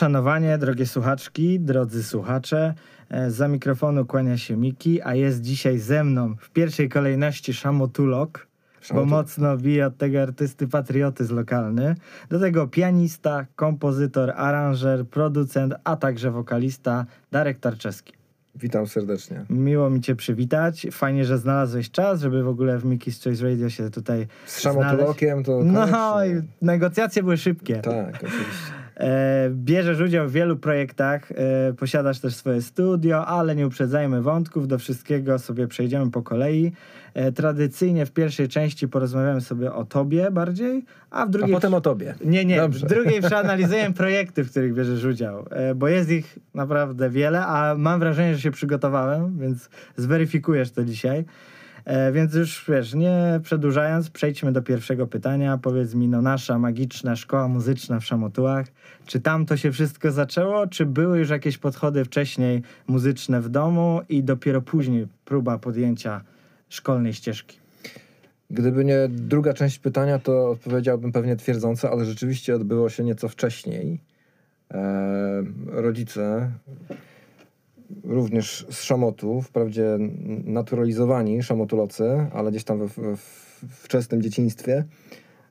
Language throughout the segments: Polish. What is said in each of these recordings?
Uszanowanie, drogie słuchaczki, drodzy słuchacze. E, Za mikrofonu kłania się Miki, a jest dzisiaj ze mną w pierwszej kolejności Szamotulok, bo mocno bije od tego artysty patriotyzm lokalny. Do tego pianista, kompozytor, aranżer, producent, a także wokalista Darek Tarczewski. Witam serdecznie. Miło mi Cię przywitać. Fajnie, że znalazłeś czas, żeby w ogóle w Miki's Choice Radio się tutaj Z Szamotulokiem to No koniecznie. i negocjacje były szybkie. Tak, oczywiście. E, bierzesz udział w wielu projektach, e, posiadasz też swoje studio, ale nie uprzedzajmy wątków, do wszystkiego sobie przejdziemy po kolei. E, tradycyjnie w pierwszej części porozmawiamy sobie o tobie bardziej, a w A drugiej... potem o tobie. Nie, nie, Dobrze. w drugiej przeanalizujemy projekty, w których bierzesz udział, bo jest ich naprawdę wiele, a mam wrażenie, że się przygotowałem, więc zweryfikujesz to dzisiaj. E, więc już wiesz, nie przedłużając, przejdźmy do pierwszego pytania. Powiedz mi, no nasza magiczna szkoła muzyczna w Szamotułach, czy tam to się wszystko zaczęło, czy były już jakieś podchody wcześniej muzyczne w domu i dopiero później próba podjęcia szkolnej ścieżki? Gdyby nie druga część pytania, to odpowiedziałbym pewnie twierdząco, ale rzeczywiście odbyło się nieco wcześniej. E, rodzice, również z Szamotu, wprawdzie naturalizowani szamotulocy, ale gdzieś tam we, we wczesnym dzieciństwie,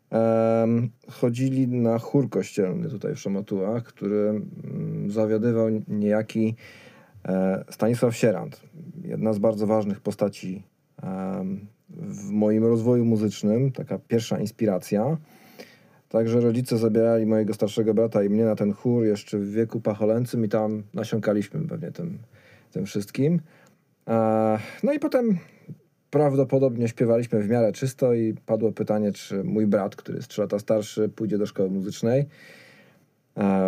em, chodzili na chór kościelny tutaj w Szamotułach, który mm, zawiadywał niejaki e, Stanisław Sierant. Jedna z bardzo ważnych postaci em, w moim rozwoju muzycznym, taka pierwsza inspiracja. Także rodzice zabierali mojego starszego brata i mnie na ten chór jeszcze w wieku pacholęcym i tam nasiąkaliśmy pewnie tym, tym wszystkim. No i potem prawdopodobnie śpiewaliśmy w miarę czysto i padło pytanie, czy mój brat, który jest 3 lata starszy, pójdzie do szkoły muzycznej.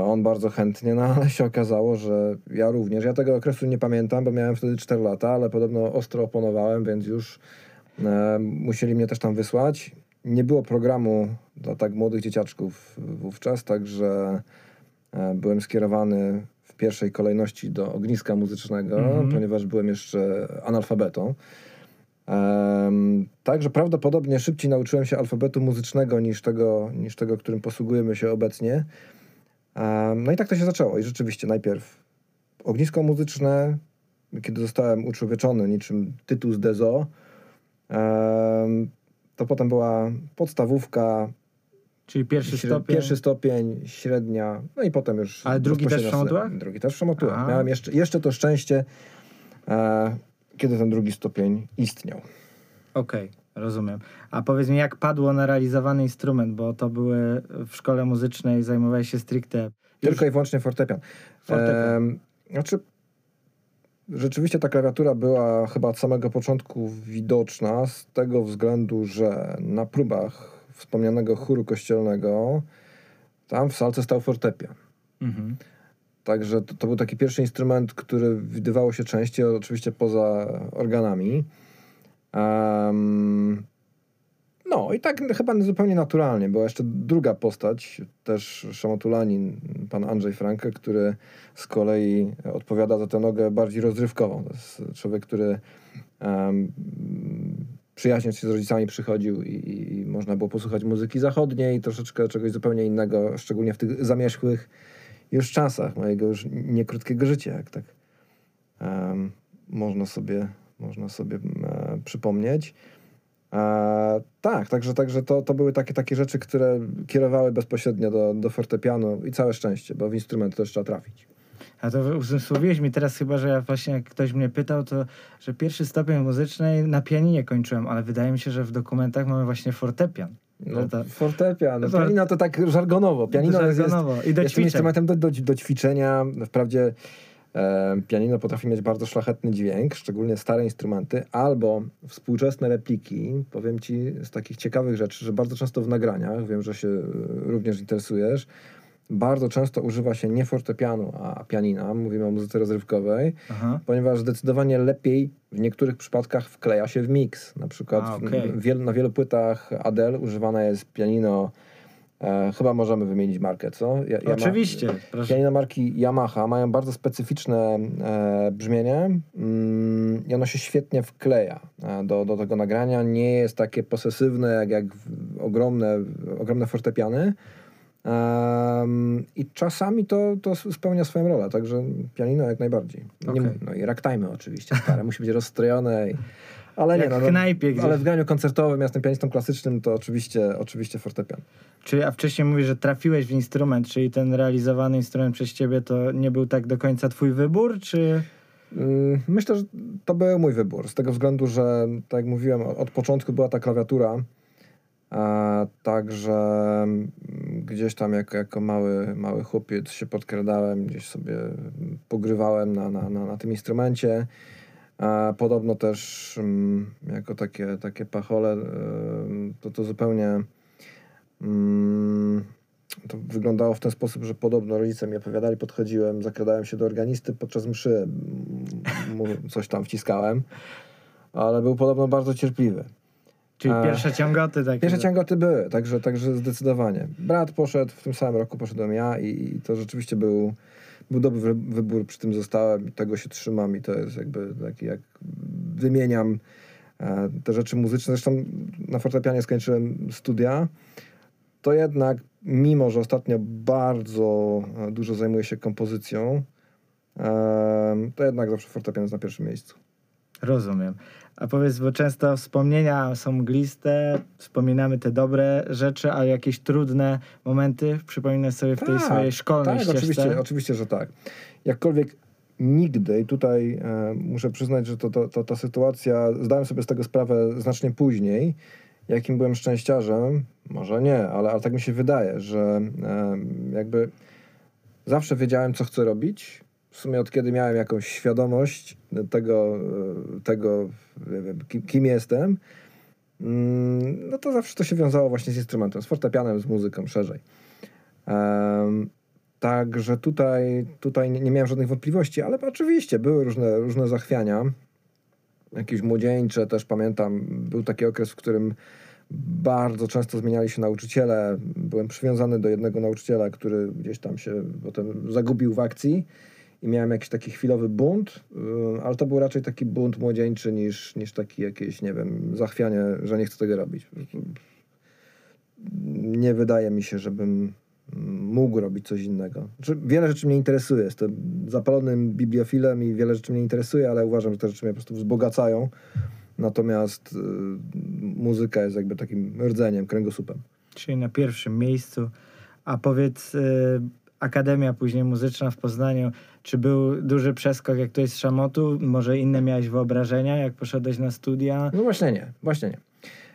On bardzo chętnie, no ale się okazało, że ja również. Ja tego okresu nie pamiętam, bo miałem wtedy 4 lata, ale podobno ostro oponowałem, więc już e, musieli mnie też tam wysłać. Nie było programu dla tak młodych dzieciaczków wówczas, także e, byłem skierowany w pierwszej kolejności do ogniska muzycznego, Mhm. ponieważ byłem jeszcze analfabetą. Em, Także prawdopodobnie szybciej nauczyłem się alfabetu muzycznego niż tego, niż tego którym posługujemy się obecnie. Em, No i tak to się zaczęło. I rzeczywiście najpierw ognisko muzyczne, kiedy zostałem uczłowieczony niczym tytuł z Dezo, em, to potem była podstawówka, Czyli pierwszy śre- stopień. pierwszy stopień, średnia, no i potem już... Ale drugi też w Szamotułach? Drugi też w Szamotułach. Miałem jeszcze, jeszcze to szczęście, e, kiedy ten drugi stopień istniał. Okej, rozumiem. A powiedz mi, jak padło na realizowany instrument, bo to były w szkole muzycznej, zajmowałeś się stricte już Tylko i wyłącznie fortepian. fortepian. Em, znaczy, rzeczywiście ta klawiatura była chyba od samego początku widoczna z tego względu, że na próbach wspomnianego chóru kościelnego tam w salce stał fortepian. Mhm. Także to, to był taki pierwszy instrument, który widywało się częściej, oczywiście poza organami. Em, no i tak chyba zupełnie naturalnie. Była jeszcze druga postać, też szamotulanin, pan Andrzej Franke, który z kolei odpowiada za tę nogę bardziej rozrywkową. To jest człowiek, który przyjaźniąc się z rodzicami przychodził i, i, można było posłuchać muzyki zachodniej, troszeczkę czegoś zupełnie innego, szczególnie w tych zamierzchłych już czasach mojego już niekrótkiego życia, jak tak em, można sobie, można sobie przypomnieć. E, tak, także, także to, to były takie, takie rzeczy, które kierowały bezpośrednio do, do fortepianu i całe szczęście, bo w instrument też trzeba trafić. A to uzmysłowiłeś mi teraz chyba, że ja właśnie jak ktoś mnie pytał, to że pierwszy stopień muzycznej na pianinie kończyłem, ale wydaje mi się, że w dokumentach mamy właśnie fortepian. No, to- fortepian, to- pianino to tak żargonowo. Pianino jest, Żargonowo. I do jest instrumentem do, do, do ćwiczenia. Wprawdzie pianino potrafi mieć bardzo szlachetny dźwięk, szczególnie stare instrumenty, albo współczesne repliki. Powiem ci z takich ciekawych rzeczy, że bardzo często w nagraniach, wiem, że się e, również interesujesz, bardzo często używa się nie fortepianu, a pianina. Mówimy o muzyce rozrywkowej Aha. ponieważ zdecydowanie lepiej w niektórych przypadkach wkleja się w miks. Na przykład A, w- okej. w wielu, na wielu płytach Adele używane jest pianino, e, chyba możemy wymienić markę, co? Ja, Oczywiście, proszę. Pianino marki Yamaha mają bardzo specyficzne e, brzmienie mm, i ono się świetnie wkleja e, do, do tego nagrania. Nie jest takie posesywne jak, jak ogromne, ogromne fortepiany. Um, I czasami to, to spełnia swoją rolę, także pianino jak najbardziej. Nie, Okej. No i ragtime oczywiście, stare, musi być rozstrojone. I, ale Jak nie, no, w no, knajpie gdzieś. ale w graniu koncertowym, ja jestem pianistą klasycznym, to oczywiście, oczywiście fortepian. Czyli, a wcześniej mówisz, że trafiłeś w instrument, czyli ten realizowany instrument przez ciebie to nie był tak do końca twój wybór, czy... Mm, Myślę, że to był mój wybór, z tego względu, że tak jak mówiłem, od początku była ta klawiatura, a także mm, gdzieś tam jako, jako mały, mały chłopiec się podkradałem, gdzieś sobie pogrywałem na, na, na, na tym instrumencie. A podobno też mm, jako takie, takie pachole, to, to zupełnie mm, to wyglądało w ten sposób, że podobno rodzice mi opowiadali, podchodziłem, zakradałem się do organisty podczas mszy, coś tam wciskałem, ale był podobno bardzo cierpliwy. Czyli pierwsze ciągoty takie. Pierwsze ciągoty były, także, także zdecydowanie. Brat poszedł, w tym samym roku poszedłem ja i, i to rzeczywiście był, był dobry wy- wybór, przy tym zostałem i tego się trzymam i to jest jakby taki, jak wymieniam e, te rzeczy muzyczne. Zresztą na fortepianie skończyłem studia, to jednak, mimo że ostatnio bardzo e, dużo zajmuję się kompozycją, em, to jednak zawsze fortepian jest na pierwszym miejscu. Rozumiem. A powiedz, bo często wspomnienia są mgliste, wspominamy te dobre rzeczy, a jakieś trudne momenty przypominasz sobie w tej Tak, swojej szkolnej Tak, ścieżce? oczywiście, oczywiście, że tak. Jakkolwiek nigdy, i tutaj e, muszę przyznać, że to, to, to, ta sytuacja, zdałem sobie z tego sprawę znacznie później, jakim byłem szczęściarzem, może nie, ale, ale tak mi się wydaje, że e, jakby zawsze wiedziałem, co chcę robić. W sumie od kiedy miałem jakąś świadomość tego, tego wiem, kim, kim jestem, mm, no to zawsze to się wiązało właśnie z instrumentem, z fortepianem, z muzyką szerzej. Także tutaj, tutaj nie miałem żadnych wątpliwości, ale oczywiście były różne, różne zachwiania. Jakieś młodzieńcze też pamiętam. Był taki okres, w którym bardzo często zmieniali się nauczyciele. Byłem przywiązany do jednego nauczyciela, który gdzieś tam się potem zagubił w akcji i miałem jakiś taki chwilowy bunt, y, ale to był raczej taki bunt młodzieńczy niż, niż taki jakieś, nie wiem, zachwianie, że nie chcę tego robić. Nie wydaje mi się, żebym mógł robić coś innego. Znaczy, wiele rzeczy mnie interesuje. Jestem zapalonym bibliofilem i wiele rzeczy mnie interesuje, ale uważam, że te rzeczy mnie po prostu wzbogacają. Natomiast y, muzyka jest jakby takim rdzeniem, kręgosłupem. Czyli na pierwszym miejscu. A powiedz, y, Akademia później muzyczna w Poznaniu, czy był duży przeskok jak to jest z Szamotu? Może inne miałeś wyobrażenia, jak poszedłeś na studia? No właśnie nie, właśnie nie.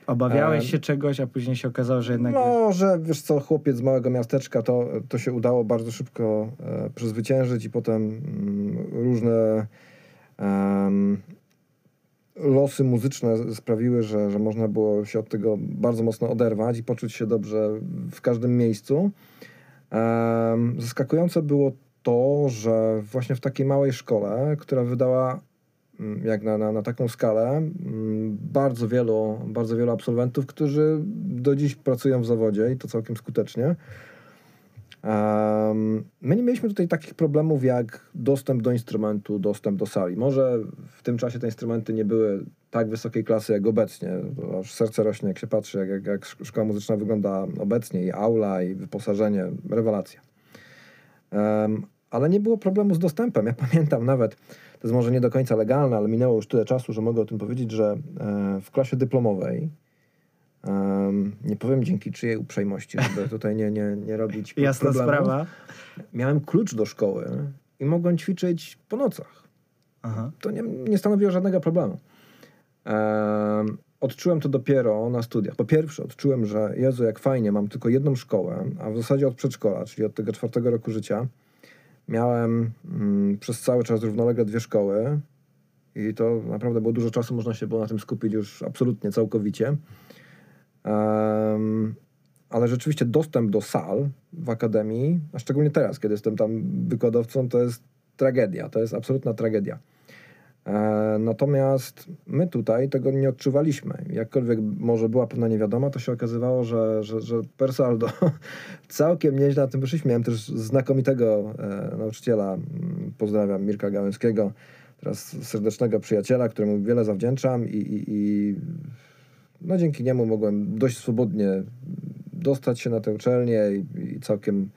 Obawiałeś Em, się czegoś, a później się okazało, że jednak... No, że wiesz co, chłopiec z małego miasteczka, to, to się udało bardzo szybko e, przezwyciężyć i potem mm, różne losy muzyczne sprawiły, że, że można było się od tego bardzo mocno oderwać i poczuć się dobrze w każdym miejscu. Zaskakujące było to, że właśnie w takiej małej szkole, która wydała mm, jak na, na, na taką skalę, mm, bardzo wielu, bardzo wielu absolwentów, którzy do dziś pracują w zawodzie i to całkiem skutecznie. Em, my nie mieliśmy tutaj takich problemów jak dostęp do instrumentu, dostęp do sali. Może w tym czasie te instrumenty nie były tak wysokiej klasy jak obecnie. Aż serce rośnie, jak się patrzy, jak, jak, jak szkoła muzyczna wygląda obecnie, i aula, i wyposażenie, rewelacja. Em, ale nie było problemu z dostępem. Ja pamiętam nawet, to jest może nie do końca legalne, ale minęło już tyle czasu, że mogę o tym powiedzieć, że e, w klasie dyplomowej, nie powiem dzięki czyjej uprzejmości, żeby tutaj nie, nie, nie robić Jasna problemów, sprawa. miałem klucz do szkoły i mogłem ćwiczyć po nocach. Aha. To nie, nie stanowiło żadnego problemu. Em, odczułem to dopiero na studiach. Po pierwsze, odczułem, że Jezu, jak fajnie, mam tylko jedną szkołę, a w zasadzie od przedszkola, czyli od tego czwartego roku życia, miałem mm, przez cały czas równolegle dwie szkoły i to naprawdę było dużo czasu, można się było na tym skupić już absolutnie, całkowicie. Em, ale rzeczywiście dostęp do sal w akademii, a szczególnie teraz, kiedy jestem tam wykładowcą, to jest tragedia, to jest absolutna tragedia. E, natomiast my tutaj tego nie odczuwaliśmy. Jakkolwiek może była pewna niewiadoma, to się okazywało, że, że, że per saldo całkiem nieźle na tym wyszliśmy. Miałem też znakomitego e, nauczyciela, mm, pozdrawiam Mirka Gałęskiego, teraz serdecznego przyjaciela, któremu wiele zawdzięczam i, i, i no dzięki niemu mogłem dość swobodnie dostać się na tę uczelnię i, i całkiem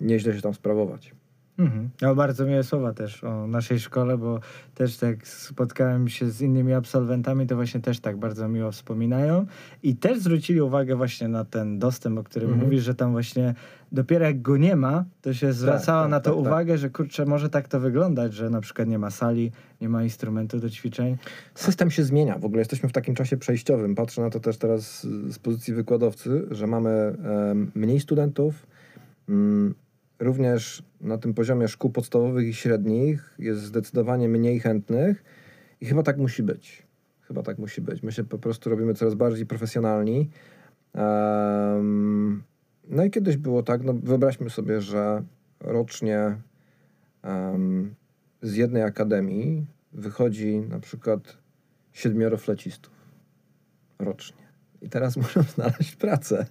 nieźle się tam sprawować. Mhm. No, bardzo miłe słowa też o naszej szkole, bo też tak spotkałem się z innymi absolwentami, to właśnie też tak bardzo miło wspominają i też zwrócili uwagę właśnie na ten dostęp, o którym Mhm. mówisz, że tam właśnie dopiero jak go nie ma, to się zwracało tak, na to tak, tak. uwagę, że kurczę, może tak to wyglądać, że na przykład nie ma sali, nie ma instrumentu do ćwiczeń. System się zmienia. W ogóle jesteśmy w takim czasie przejściowym. Patrzę na to też teraz z pozycji wykładowcy, że mamy em, mniej studentów. Mm, Również na tym poziomie szkół podstawowych i średnich jest zdecydowanie mniej chętnych i chyba tak musi być. Chyba tak musi być. My się po prostu robimy coraz bardziej profesjonalni. Em, no i kiedyś było tak, no wyobraźmy sobie, że rocznie em, z jednej akademii wychodzi na przykład siedmioro flecistów rocznie. I teraz muszą znaleźć pracę.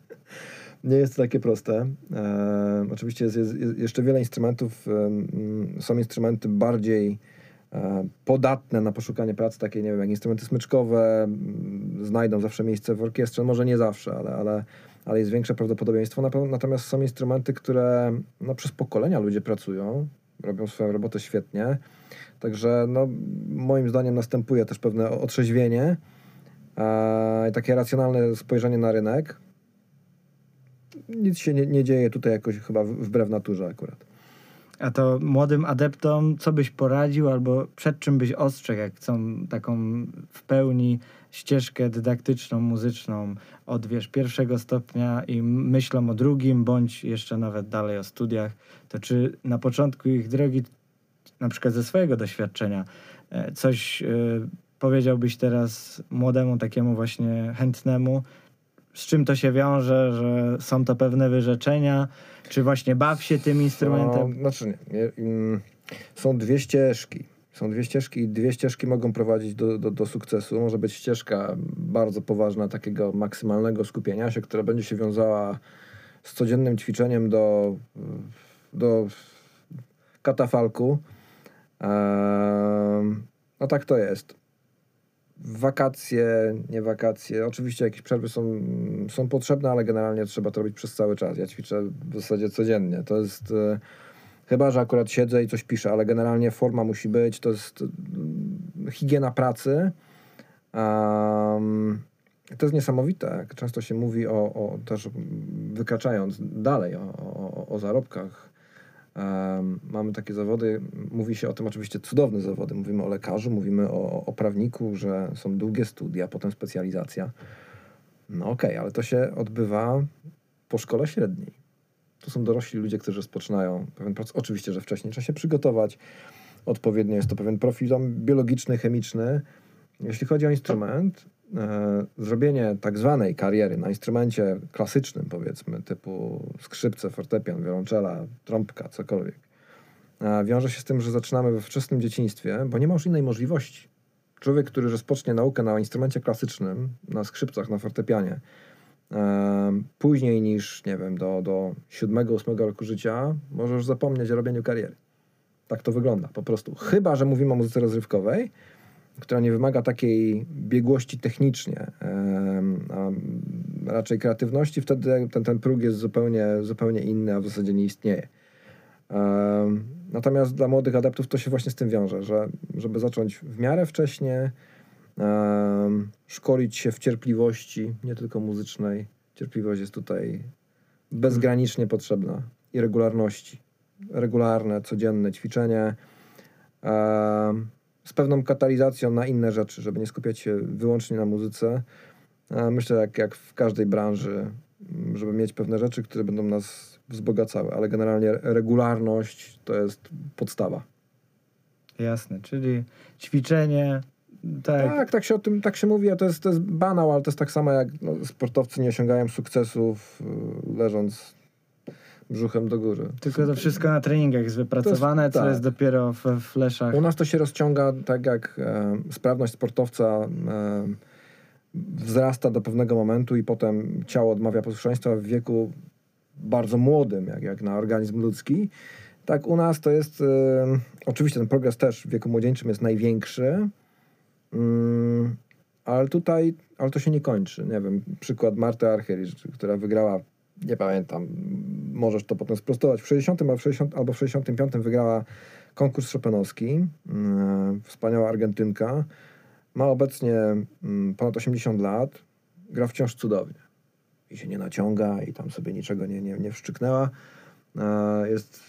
Nie jest to takie proste. E, oczywiście jest, jest, jest jeszcze wiele instrumentów. e, są instrumenty bardziej e, podatne na poszukanie pracy, takie nie wiem, jak instrumenty smyczkowe, znajdą zawsze miejsce w orkiestrze, może nie zawsze, ale, ale, ale jest większe prawdopodobieństwo. Natomiast są instrumenty, które no, przez pokolenia ludzie pracują, robią swoją robotę świetnie. Także no, moim zdaniem następuje też pewne otrzeźwienie e, i takie racjonalne spojrzenie na rynek. Nic się nie, nie dzieje tutaj jakoś chyba wbrew naturze akurat. A to młodym adeptom, co byś poradził albo przed czym byś ostrzegł, jak chcą taką w pełni ścieżkę dydaktyczną, muzyczną od wiesz, pierwszego stopnia i myślą o drugim, bądź jeszcze nawet dalej o studiach, to czy na początku ich drogi, na przykład ze swojego doświadczenia, e, coś e, powiedziałbyś teraz młodemu takiemu właśnie chętnemu, z czym to się wiąże, że są to pewne wyrzeczenia, czy właśnie baw się tym instrumentem? No, znaczy nie. są dwie ścieżki. Są dwie ścieżki i dwie ścieżki mogą prowadzić do, do, do sukcesu. Może być ścieżka bardzo poważna, takiego maksymalnego skupienia się, która będzie się wiązała z codziennym ćwiczeniem do, do katafalku. Ehm, no tak to jest. Wakacje, nie wakacje. Oczywiście jakieś przerwy są, są potrzebne, ale generalnie trzeba to robić przez cały czas. Ja ćwiczę w zasadzie codziennie. To jest. E, chyba, że akurat siedzę i coś piszę, ale generalnie forma musi być. To jest mm, higiena pracy. Um, to jest niesamowite. Często się mówi o, o też wykraczając dalej o, o, o zarobkach. Mamy takie zawody, mówi się o tym oczywiście cudowne zawody. Mówimy o lekarzu, mówimy o, o prawniku, że są długie studia, potem specjalizacja. No okej, ale to się odbywa po szkole średniej. To są dorośli ludzie, którzy rozpoczynają pewien proces. Oczywiście, że wcześniej trzeba się przygotować odpowiednio. Jest to pewien profil biologiczny, chemiczny. Jeśli chodzi o instrument, zrobienie tak zwanej kariery na instrumencie klasycznym, powiedzmy, typu skrzypce, fortepian, wiolonczela, trąbka, cokolwiek, e, wiąże się z tym, że zaczynamy we wczesnym dzieciństwie, bo nie ma już innej możliwości. Człowiek, który rozpocznie naukę na instrumencie klasycznym, na skrzypcach, na fortepianie, e, później niż, nie wiem, do, do 7-8 roku życia, może już zapomnieć o robieniu kariery. Tak to wygląda po prostu. Chyba, że mówimy o muzyce rozrywkowej, która nie wymaga takiej biegłości technicznie, a raczej kreatywności, wtedy ten, ten próg jest zupełnie, zupełnie inny, a w zasadzie nie istnieje. Natomiast dla młodych adeptów to się właśnie z tym wiąże, że żeby zacząć w miarę wcześnie, szkolić się w cierpliwości, nie tylko muzycznej. Cierpliwość jest tutaj bezgranicznie potrzebna i regularności. Regularne, codzienne ćwiczenie z pewną katalizacją na inne rzeczy, żeby nie skupiać się wyłącznie na muzyce. Myślę, jak, jak w każdej branży, żeby mieć pewne rzeczy, które będą nas wzbogacały, ale generalnie regularność to jest podstawa. Jasne, czyli ćwiczenie, tak, Tak, tak się o tym tak się mówi, a to jest, to jest banał, ale to jest tak samo jak no, sportowcy nie osiągają sukcesów y, leżąc brzuchem do góry. tylko to wszystko na treningach jest wypracowane, co tak. jest dopiero w fleszach. U nas to się rozciąga tak jak e, sprawność sportowca e, wzrasta do pewnego momentu i potem ciało odmawia posłuszeństwa w wieku bardzo młodym, jak, jak na organizm ludzki. Tak u nas to jest, e, oczywiście ten progres też w wieku młodzieńczym jest największy, mm, ale tutaj, ale to się nie kończy. Nie wiem, przykład Marty Archer, która wygrała nie pamiętam, możesz to potem sprostować, w 60 albo w, 60, albo w 65 wygrała konkurs Chopinowski, yy, wspaniała Argentynka, ma obecnie yy, ponad 80 lat, gra wciąż cudownie. I się nie naciąga i tam sobie niczego nie, nie, nie wszczyknęła. Yy, jest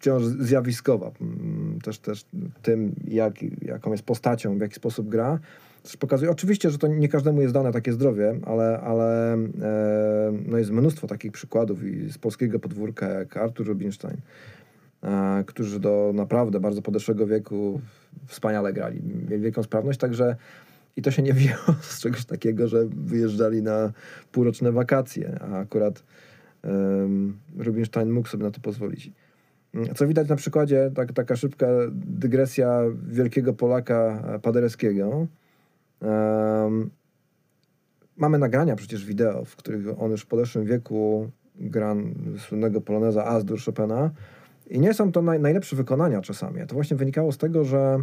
wciąż zjawiskowa. Mm, też, też tym, jak, jaką jest postacią, w jaki sposób gra. Też pokazuje, oczywiście, że to nie każdemu jest dane takie zdrowie, ale, ale e, no jest mnóstwo takich przykładów i z polskiego podwórka, jak Artur Rubinstein, e, którzy do naprawdę bardzo podeszłego wieku wspaniale grali, mieli wielką sprawność, także i to się nie wzięło z czegoś takiego, że wyjeżdżali na półroczne wakacje, a akurat Rubinstein mógł sobie na to pozwolić. Co widać na przykładzie, tak, taka szybka dygresja wielkiego Polaka Paderewskiego. Um, mamy nagrania przecież wideo, w których on już w podeszłym wieku gra słynnego poloneza Azdur Chopina i nie są to naj, najlepsze wykonania czasami. To właśnie wynikało z tego, że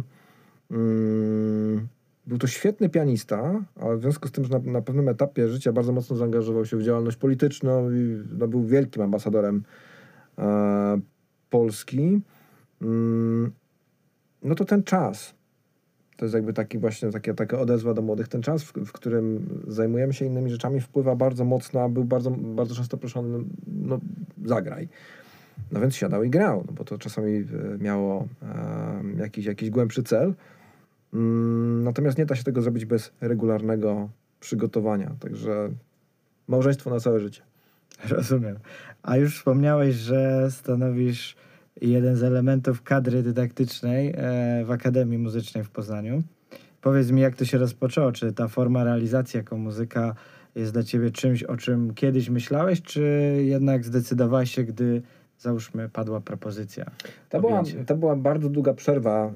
um, był to świetny pianista, ale w związku z tym, że na, na, pewnym etapie życia bardzo mocno zaangażował się w działalność polityczną i no, był wielkim ambasadorem e, Polski, mm, no to ten czas, to jest jakby taki właśnie takie, taka odezwa do młodych, ten czas, w, w, którym zajmujemy się innymi rzeczami, wpływa bardzo mocno, a był bardzo, bardzo często proszony, no zagraj. No więc siadał i grał, no bo to czasami e, miało e, jakiś, jakiś głębszy cel. Mm, natomiast nie da się tego zrobić bez regularnego przygotowania, także małżeństwo na całe życie. Rozumiem. A już wspomniałeś, że stanowisz jeden z elementów kadry dydaktycznej e, w Akademii Muzycznej w Poznaniu. Powiedz mi, jak to się rozpoczęło? Czy ta forma realizacji jako muzyka jest dla ciebie czymś, o czym kiedyś myślałeś, czy jednak zdecydowałeś się, gdy załóżmy padła propozycja? To była, to była bardzo długa przerwa e,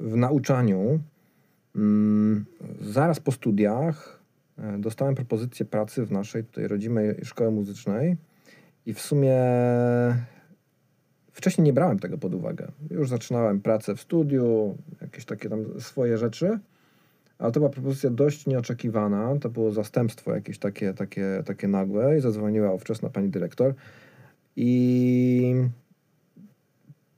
w nauczaniu. Mm, zaraz po studiach dostałem propozycję pracy w naszej tutaj rodzimej szkole muzycznej i w sumie Wcześniej nie brałem tego pod uwagę. Już zaczynałem pracę w studiu, jakieś takie tam swoje rzeczy, ale to była propozycja dość nieoczekiwana. To było zastępstwo jakieś takie, takie, takie nagłe i zadzwoniła ówczesna pani dyrektor. I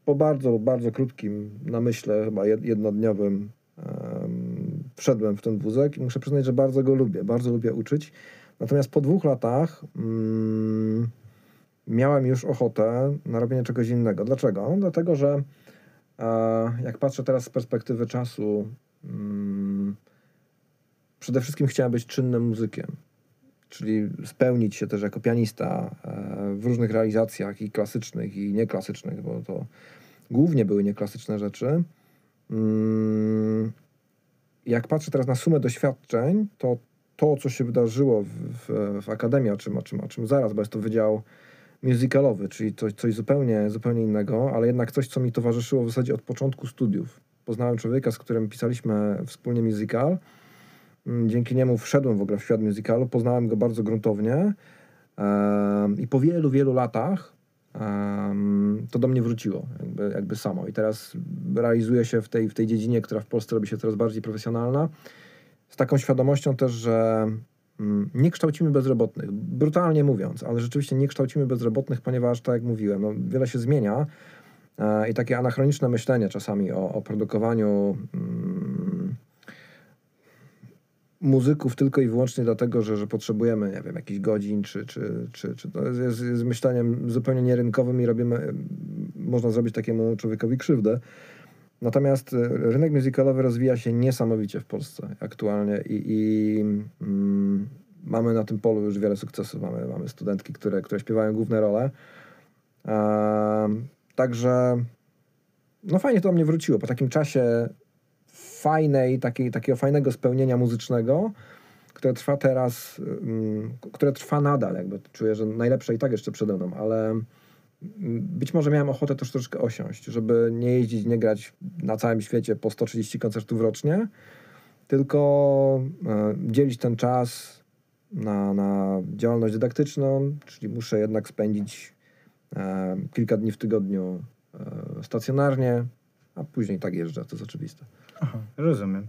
po bardzo, bardzo krótkim namyśle, chyba jednodniowym, um, wszedłem w ten wózek i muszę przyznać, że bardzo go lubię. Bardzo lubię uczyć. Natomiast po dwóch latach. Um, miałem już ochotę na robienie czegoś innego. Dlaczego? Dlatego, że e, jak patrzę teraz z perspektywy czasu, mm, przede wszystkim chciałem być czynnym muzykiem, czyli spełnić się też jako pianista e, w różnych realizacjach i klasycznych, i nieklasycznych, bo to głównie były nieklasyczne rzeczy. Mm, jak patrzę teraz na sumę doświadczeń, to to, co się wydarzyło w, w, w Akademii, o czym, o, czym, o czym zaraz, bo jest to wydział musicalowy, czyli coś, coś zupełnie, zupełnie innego, ale jednak coś, co mi towarzyszyło w zasadzie od początku studiów. Poznałem człowieka, z którym pisaliśmy wspólnie musical. Mm, dzięki niemu wszedłem w ogóle w świat musicalu, poznałem go bardzo gruntownie i po wielu, wielu latach to do mnie wróciło jakby, jakby samo. I teraz realizuję się w tej, w tej dziedzinie, która w Polsce robi się coraz bardziej profesjonalna. Z taką świadomością też, że Mm, nie kształcimy bezrobotnych, brutalnie mówiąc, ale rzeczywiście nie kształcimy bezrobotnych, ponieważ, tak jak mówiłem, no, wiele się zmienia e, i takie anachroniczne myślenie czasami o, o produkowaniu mm, muzyków tylko i wyłącznie dlatego, że, że potrzebujemy, nie wiem, jakichś godzin, czy, czy, czy, czy to jest, jest myśleniem zupełnie nierynkowym i robimy, można zrobić takiemu człowiekowi krzywdę. Natomiast e, rynek muzykalowy rozwija się niesamowicie w Polsce aktualnie i, i mm, mamy na tym polu już wiele sukcesów. Mamy, mamy studentki, które, które śpiewają główne role. E, także no fajnie to do mnie wróciło. Po takim czasie fajnej, takiej, takiego fajnego spełnienia muzycznego, które trwa teraz, mm, które trwa nadal, jakby czuję, że najlepsze i tak jeszcze przede mną, ale być może miałem ochotę też troszkę osiąść, żeby nie jeździć, nie grać na całym świecie po 130 koncertów rocznie, tylko e, dzielić ten czas na, na działalność dydaktyczną, czyli muszę jednak spędzić e, kilka dni w tygodniu e, stacjonarnie, a później tak jeżdżę, to jest oczywiste. Aha, rozumiem.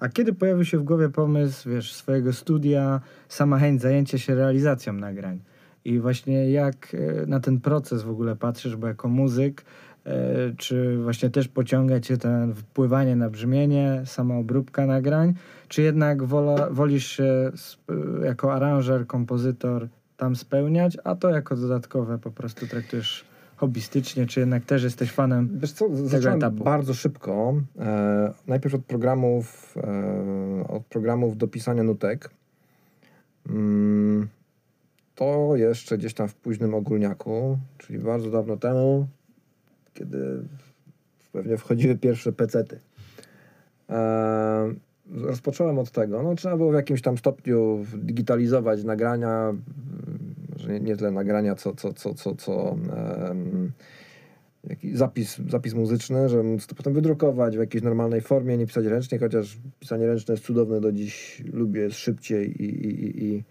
A kiedy pojawił się w głowie pomysł, wiesz, swojego studia, sama chęć zajęcia się realizacją nagrań? I właśnie jak e, na ten proces w ogóle patrzysz, bo jako muzyk, e, czy właśnie też pociąga cię ten wpływanie na brzmienie, sama obróbka nagrań, czy jednak wola, wolisz się sp- jako aranżer, kompozytor tam spełniać, a to jako dodatkowe po prostu traktujesz hobbystycznie, czy jednak też jesteś fanem Wiesz co, zacząłem etapu. bardzo szybko. E, najpierw od programów, e, od programów do pisania nutek. Mm, to jeszcze gdzieś tam w późnym ogólniaku, czyli bardzo dawno temu, kiedy pewnie wchodziły pierwsze pecety. E, rozpocząłem od tego. No, trzeba było w jakimś tam stopniu digitalizować nagrania, że nie, nie tyle nagrania, co, co, co, co, co jaki zapis, zapis muzyczny, żeby móc to potem wydrukować w jakiejś normalnej formie, nie pisać ręcznie, chociaż pisanie ręczne jest cudowne do dziś, lubię, jest szybciej i, i, i, i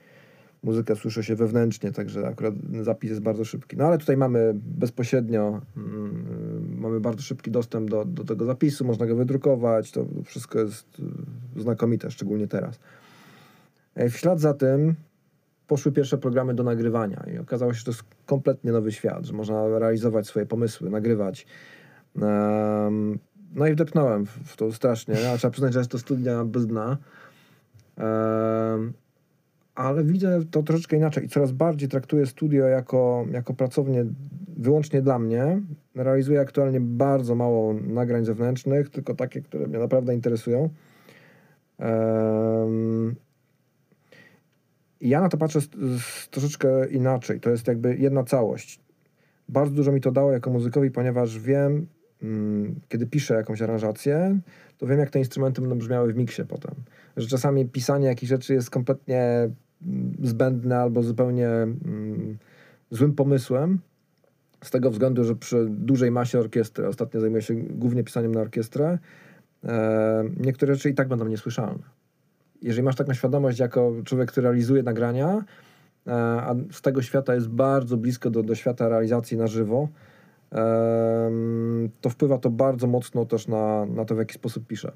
muzykę słyszę się wewnętrznie, także akurat zapis jest bardzo szybki. No ale tutaj mamy bezpośrednio, mm, mamy bardzo szybki dostęp do, do tego zapisu, można go wydrukować, to wszystko jest y, znakomite, szczególnie teraz. E, W ślad za tym poszły pierwsze programy do nagrywania i okazało się, że to jest kompletnie nowy świat, że można realizować swoje pomysły, nagrywać. Em, no i wdepnąłem w, to strasznie, a trzeba przyznać, że jest to studnia bez dna. Em, ale widzę to troszeczkę inaczej i coraz bardziej traktuję studio jako, jako pracownię wyłącznie dla mnie. Realizuję aktualnie bardzo mało nagrań zewnętrznych, tylko takie, które mnie naprawdę interesują. Em, ja na to patrzę z, z troszeczkę inaczej. To jest jakby jedna całość. Bardzo dużo mi to dało jako muzykowi, ponieważ wiem, mm, kiedy piszę jakąś aranżację, to wiem, jak te instrumenty będą brzmiały w miksie potem. Że czasami pisanie jakichś rzeczy jest kompletnie mm, zbędne albo zupełnie mm, złym pomysłem. Z tego względu, że przy dużej masie orkiestry, ostatnio zajmuję się głównie pisaniem na orkiestrę, e, niektóre rzeczy i tak będą niesłyszalne jeżeli masz taką świadomość jako człowiek, który realizuje nagrania, e, a z tego świata jest bardzo blisko do, do świata realizacji na żywo, to wpływa to bardzo mocno też na, na to, w jaki sposób piszę.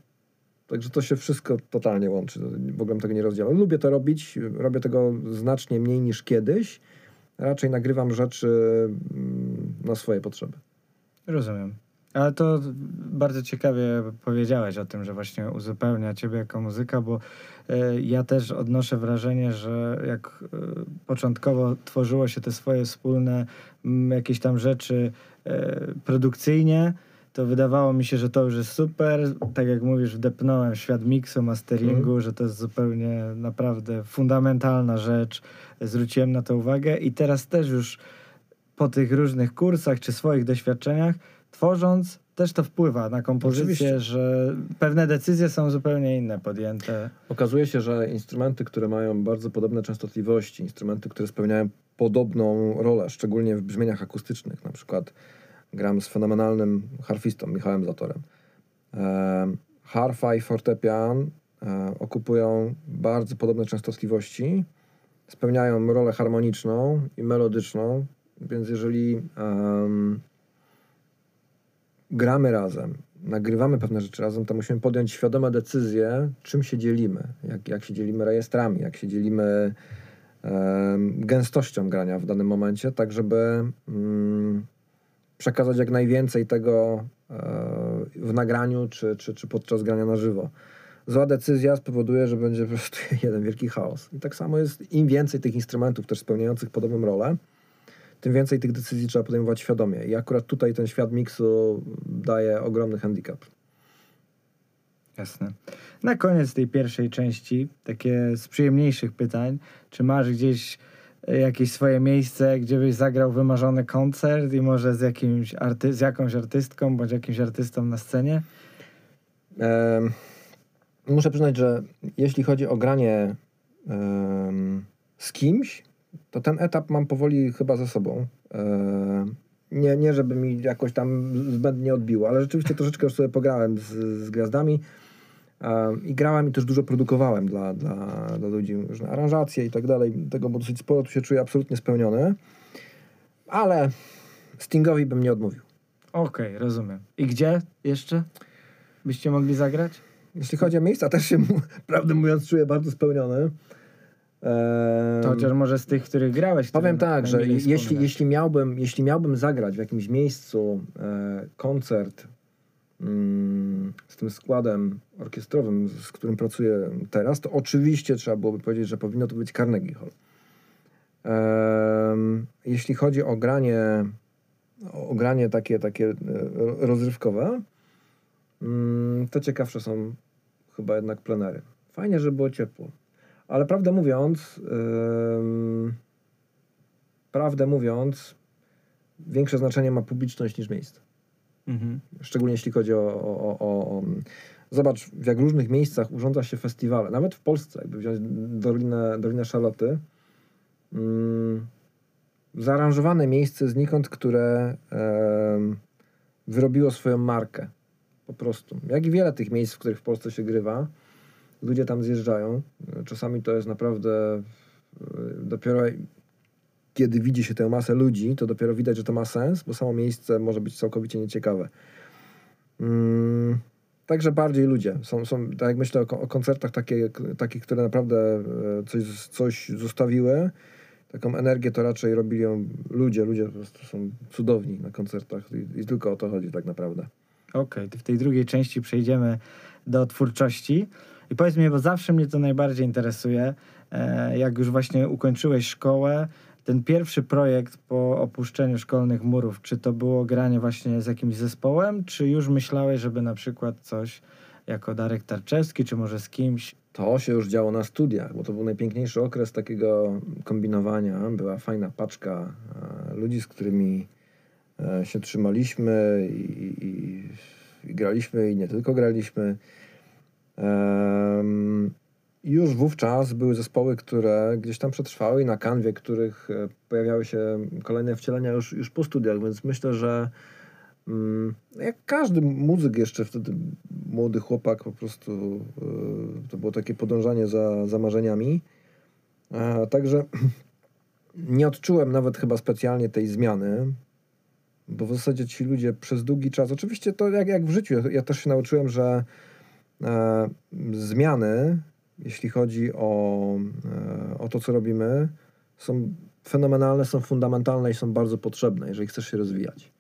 Także to się wszystko totalnie łączy. W ogóle tego nie rozdzielał. Lubię to robić, robię tego znacznie mniej niż kiedyś. Raczej nagrywam rzeczy mm, na swoje potrzeby. Rozumiem. Ale to bardzo ciekawie powiedziałeś o tym, że właśnie uzupełnia ciebie jako muzyka, bo e, ja też odnoszę wrażenie, że jak e, początkowo tworzyło się te swoje wspólne m, jakieś tam rzeczy e, produkcyjnie, to wydawało mi się, że to już jest super. Tak jak mówisz, wdepnąłem w świat miksu, masteringu, że to jest zupełnie naprawdę fundamentalna rzecz. Zwróciłem na to uwagę i teraz też już po tych różnych kursach czy swoich doświadczeniach, tworząc, też to wpływa na kompozycję, Oczywiście. że pewne decyzje są zupełnie inne podjęte. Okazuje się, że instrumenty, które mają bardzo podobne częstotliwości, instrumenty, które spełniają podobną rolę, szczególnie w brzmieniach akustycznych, na przykład gram z fenomenalnym harfistą Michałem Zatorem. E, harfa i fortepian e, okupują bardzo podobne częstotliwości, spełniają rolę harmoniczną i melodyczną, więc jeżeli gramy razem, nagrywamy pewne rzeczy razem, to musimy podjąć świadome decyzje, czym się dzielimy, jak, jak się dzielimy rejestrami, jak się dzielimy em, gęstością grania w danym momencie, tak żeby mm, przekazać jak najwięcej tego e, w nagraniu czy, czy, czy podczas grania na żywo. Zła decyzja spowoduje, że będzie po prostu jeden wielki chaos. I tak samo jest, im więcej tych instrumentów też spełniających podobną rolę, tym więcej tych decyzji trzeba podejmować świadomie. I akurat tutaj ten świat miksu daje ogromny handicap. Jasne. Na koniec tej pierwszej części, takie z przyjemniejszych pytań, czy masz gdzieś e, jakieś swoje miejsce, gdzie byś zagrał wymarzony koncert i może z, jakimś arty- z jakąś artystką bądź jakimś artystą na scenie? Em, muszę przyznać, że jeśli chodzi o granie em, z kimś, to ten etap mam powoli chyba za sobą. Em, nie, nie, żeby mi jakoś tam zbędnie odbiło, ale rzeczywiście troszeczkę już sobie pograłem z, z gwiazdami em, i grałem i też dużo produkowałem dla, dla, dla ludzi, różne aranżacje i tak dalej. Tego było dosyć sporo, tu się czuję absolutnie spełniony, ale Stingowi bym nie odmówił. Okej, rozumiem. I gdzie jeszcze byście mogli zagrać? Jeśli chodzi o miejsca, też się, prawdę mówiąc, czuję bardzo spełniony. To chociaż może z tych, których grałeś. Powiem tak, że jeśli, jeśli, miałbym, jeśli miałbym zagrać w jakimś miejscu e, koncert mm, z tym składem orkiestrowym, z, którym pracuję teraz, to oczywiście trzeba byłoby powiedzieć, że powinno to być Carnegie Hall. Em, jeśli chodzi o granie, o granie takie, takie e, rozrywkowe, mm, to ciekawsze są chyba jednak plenery. Fajnie, żeby było ciepło. Ale prawdę mówiąc, ym, prawdę mówiąc, większe znaczenie ma publiczność niż miejsce. Mhm. Szczególnie jeśli chodzi o, o, o, o. Zobacz, w jak różnych miejscach urządza się festiwale. Nawet w Polsce, jakby wziąć Dolinę, Dolinę Szaloty. Mm, zaaranżowane miejsce znikąd, które wyrobiło swoją markę. Po prostu. Jak i wiele tych miejsc, w których w Polsce się grywa. Ludzie tam zjeżdżają. Czasami to jest naprawdę e, dopiero kiedy widzi się tę masę ludzi, to dopiero widać, że to ma sens, bo samo miejsce może być całkowicie nieciekawe. Mm, także bardziej ludzie. Są, są, tak jak myślę o, o koncertach takie, takich, które naprawdę e, coś, coś zostawiły, taką energię to raczej robili ludzie. Ludzie po prostu są cudowni na koncertach i, i tylko o to chodzi tak naprawdę. Okej, to w tej drugiej części przejdziemy do twórczości. I powiedz mi, bo zawsze mnie to najbardziej interesuje, e, jak już właśnie ukończyłeś szkołę, ten pierwszy projekt po opuszczeniu szkolnych murów, czy to było granie właśnie z jakimś zespołem, czy już myślałeś, żeby na przykład coś jako Darek Tarczewski, czy może z kimś? To się już działo na studiach, bo to był najpiękniejszy okres takiego kombinowania. Była fajna paczka e, ludzi, z którymi e, się trzymaliśmy i, i, i graliśmy, i nie tylko graliśmy. Już wówczas były zespoły, które gdzieś tam przetrwały i na kanwie, których e, pojawiały się kolejne wcielenia już, już po studiach, więc myślę, że mm, jak każdy muzyk jeszcze wtedy, młody chłopak po prostu, e, to było takie podążanie za, za marzeniami. E, Także nie odczułem nawet chyba specjalnie tej zmiany, bo w zasadzie ci ludzie przez długi czas, oczywiście to jak, jak w życiu, ja, też się nauczyłem, że zmiany, jeśli chodzi o, e, o to, co robimy, są fenomenalne, są fundamentalne i są bardzo potrzebne, jeżeli chcesz się rozwijać.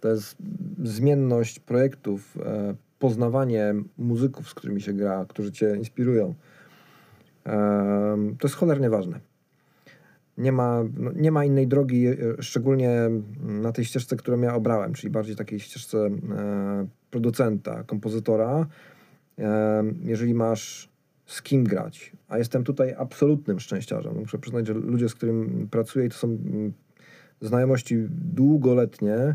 To jest zmienność projektów, e, poznawanie muzyków, z którymi się gra, którzy cię inspirują. To jest cholernie ważne. Nie ma, no, nie ma innej drogi, e, szczególnie na tej ścieżce, którą ja obrałem, czyli bardziej takiej ścieżce e, producenta, kompozytora. Jeżeli masz z kim grać, a jestem tutaj absolutnym szczęściarzem. Muszę przyznać, że ludzie, z którymi pracuję, to są mm, znajomości długoletnie,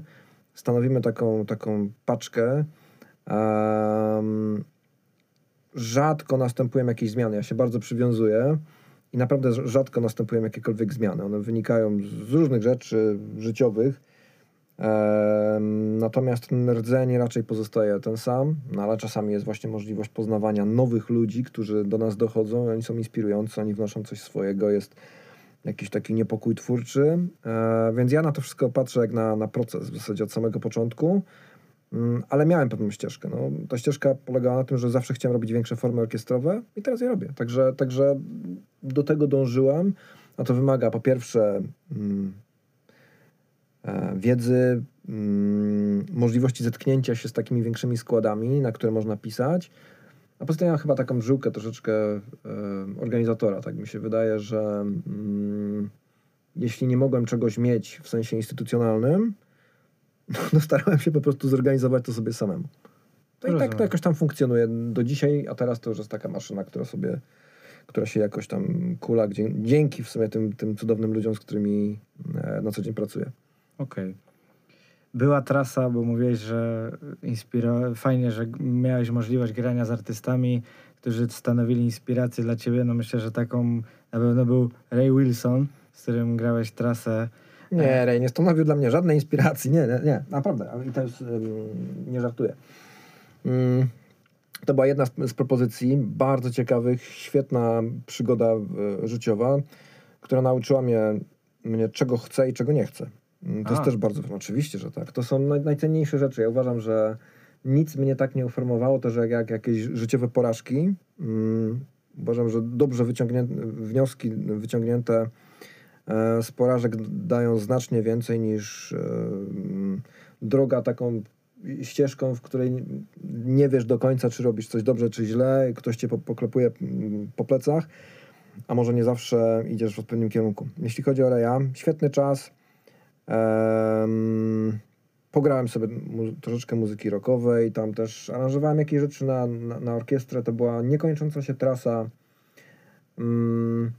stanowimy taką, taką paczkę. Rzadko następują jakieś zmiany. Ja się bardzo przywiązuję i naprawdę rz- rzadko następują jakiekolwiek zmiany. One wynikają z różnych rzeczy życiowych. Natomiast ten rdzeń raczej pozostaje ten sam, no ale czasami jest właśnie możliwość poznawania nowych ludzi, którzy do nas dochodzą, oni są inspirujący, oni wnoszą coś swojego, jest jakiś taki niepokój twórczy. E, więc ja na to wszystko patrzę jak na, na proces w zasadzie od samego początku. Mm, Ale miałem pewną ścieżkę. No, ta ścieżka polegała na tym, że zawsze chciałem robić większe formy orkiestrowe i teraz je robię. Także, także do tego dążyłem. A to wymaga po pierwsze mm, wiedzy, mm, możliwości zetknięcia się z takimi większymi składami, na które można pisać. A poza tym ja chyba taką żyłkę troszeczkę e, organizatora. Tak mi się wydaje, że mm, jeśli nie mogłem czegoś mieć w sensie instytucjonalnym, no starałem się po prostu zorganizować to sobie samemu. To i tak to jakoś tam funkcjonuje do dzisiaj, a teraz to już jest taka maszyna, która sobie, która się jakoś tam kula, dzięki w sumie tym, tym cudownym ludziom, z którymi e, na co dzień pracuję. Okej. Była trasa, bo mówiłeś, że inspiro... fajnie, że miałeś możliwość grania z artystami, którzy stanowili inspirację dla ciebie. No myślę, że taką na pewno był Ray Wilson, z którym grałeś trasę. Nie, Rej, nie stanowił dla mnie żadnej inspiracji. Nie, nie, nie naprawdę. I to jest, nie żartuję. Ym, to była jedna z, propozycji, bardzo ciekawych, świetna przygoda życiowa, która nauczyła mnie, mnie, czego chcę i czego nie chcę. To A. jest też bardzo, no, oczywiście, że tak. To są naj, najcenniejsze rzeczy. Ja uważam, że nic mnie tak nie uformowało, to że jak, jak jakieś życiowe porażki, ym, Uważam, że dobrze wyciągnięte wnioski wyciągnięte e, z porażek dają znacznie więcej niż e, droga taką ścieżką, w której nie wiesz do końca, czy robisz coś dobrze, czy źle, ktoś cię poklepuje po plecach, a może nie zawsze idziesz w odpowiednim kierunku. Jeśli chodzi o Reja, świetny czas. Um, pograłem sobie mu troszeczkę muzyki rockowej, tam też aranżowałem jakieś rzeczy na, na, na orkiestrę, to była niekończąca się trasa. Um,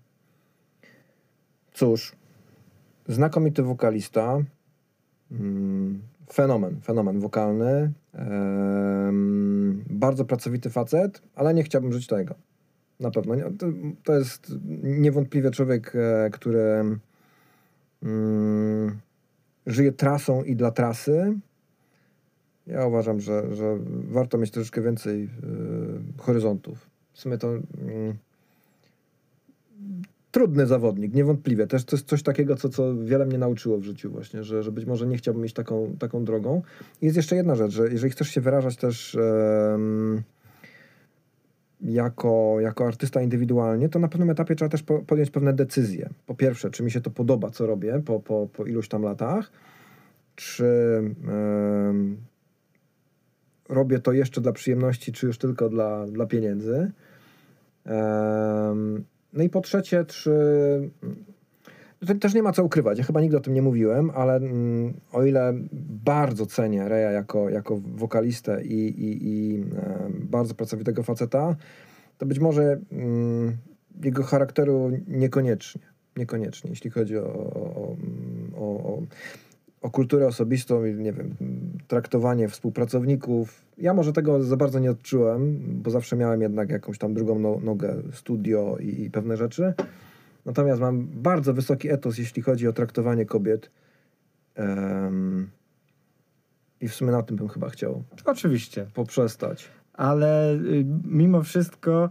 cóż, znakomity wokalista, um, fenomen, fenomen wokalny, bardzo pracowity facet, ale nie chciałbym żyć tego. Na pewno. To, to jest niewątpliwie człowiek, e, który mm, żyje trasą i dla trasy. Ja uważam, że, że warto mieć troszeczkę więcej y, horyzontów. W sumie to y, trudny zawodnik, niewątpliwie. Też to jest coś takiego, co, co wiele mnie nauczyło w życiu właśnie, że, że być może nie chciałbym iść taką, taką drogą. I jest jeszcze jedna rzecz, że jeżeli chcesz się wyrażać też jako, jako artysta indywidualnie, to na pewnym etapie trzeba też po, podjąć pewne decyzje. Po pierwsze, czy mi się to podoba, co robię po, po, po iluś tam latach, czy robię to jeszcze dla przyjemności, czy już tylko dla, dla pieniędzy. no i po trzecie, czy też nie ma co ukrywać. Ja chyba nigdy o tym nie mówiłem, ale mm, o ile bardzo cenię Reja jako, jako wokalistę i, i, i e, bardzo pracowitego faceta, to być może mm, jego charakteru niekoniecznie. Niekoniecznie, jeśli chodzi o, o, o, o kulturę osobistą, nie wiem, traktowanie współpracowników. Ja może tego za bardzo nie odczułem, bo zawsze miałem jednak jakąś tam drugą no, nogę, studio i, i pewne rzeczy. Natomiast mam bardzo wysoki etos, jeśli chodzi o traktowanie kobiet. Um, I w sumie na tym bym chyba chciał. Oczywiście. Poprzestać. Ale y, mimo wszystko,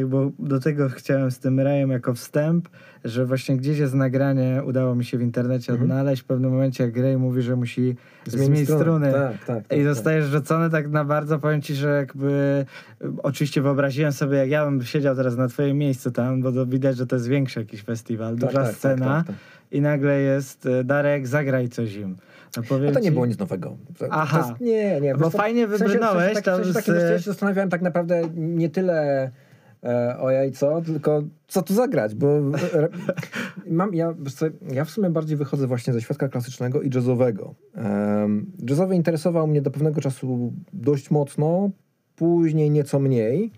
y, bo do tego chciałem z tym rejem jako wstęp, że właśnie gdzieś jest nagranie, udało mi się w internecie mhm. odnaleźć. W pewnym momencie, jak Ray mówi, że musi zmienić, struny tak, tak, tak, i zostajesz tak. rzucony tak na bardzo, powiem ci, że jakby oczywiście wyobraziłem sobie, jak ja bym siedział teraz na twoim miejscu tam, bo to widać, że to jest większy jakiś festiwal, tak, duża tak, tak, scena i nagle jest y, Darek, zagraj coś im. No, no to nie było nic nowego. To, Aha. To jest, nie, nie. Bo fajnie wybrnąłeś. W sensie, w sensie, tak, w sensie, z... ja się zastanawiałem tak naprawdę nie tyle e, ojej co, tylko co tu zagrać, bo e, mam, ja, ja w sumie bardziej wychodzę właśnie ze świadka klasycznego i jazzowego. Um, jazzowy interesował mnie do pewnego czasu dość mocno, później nieco mniej.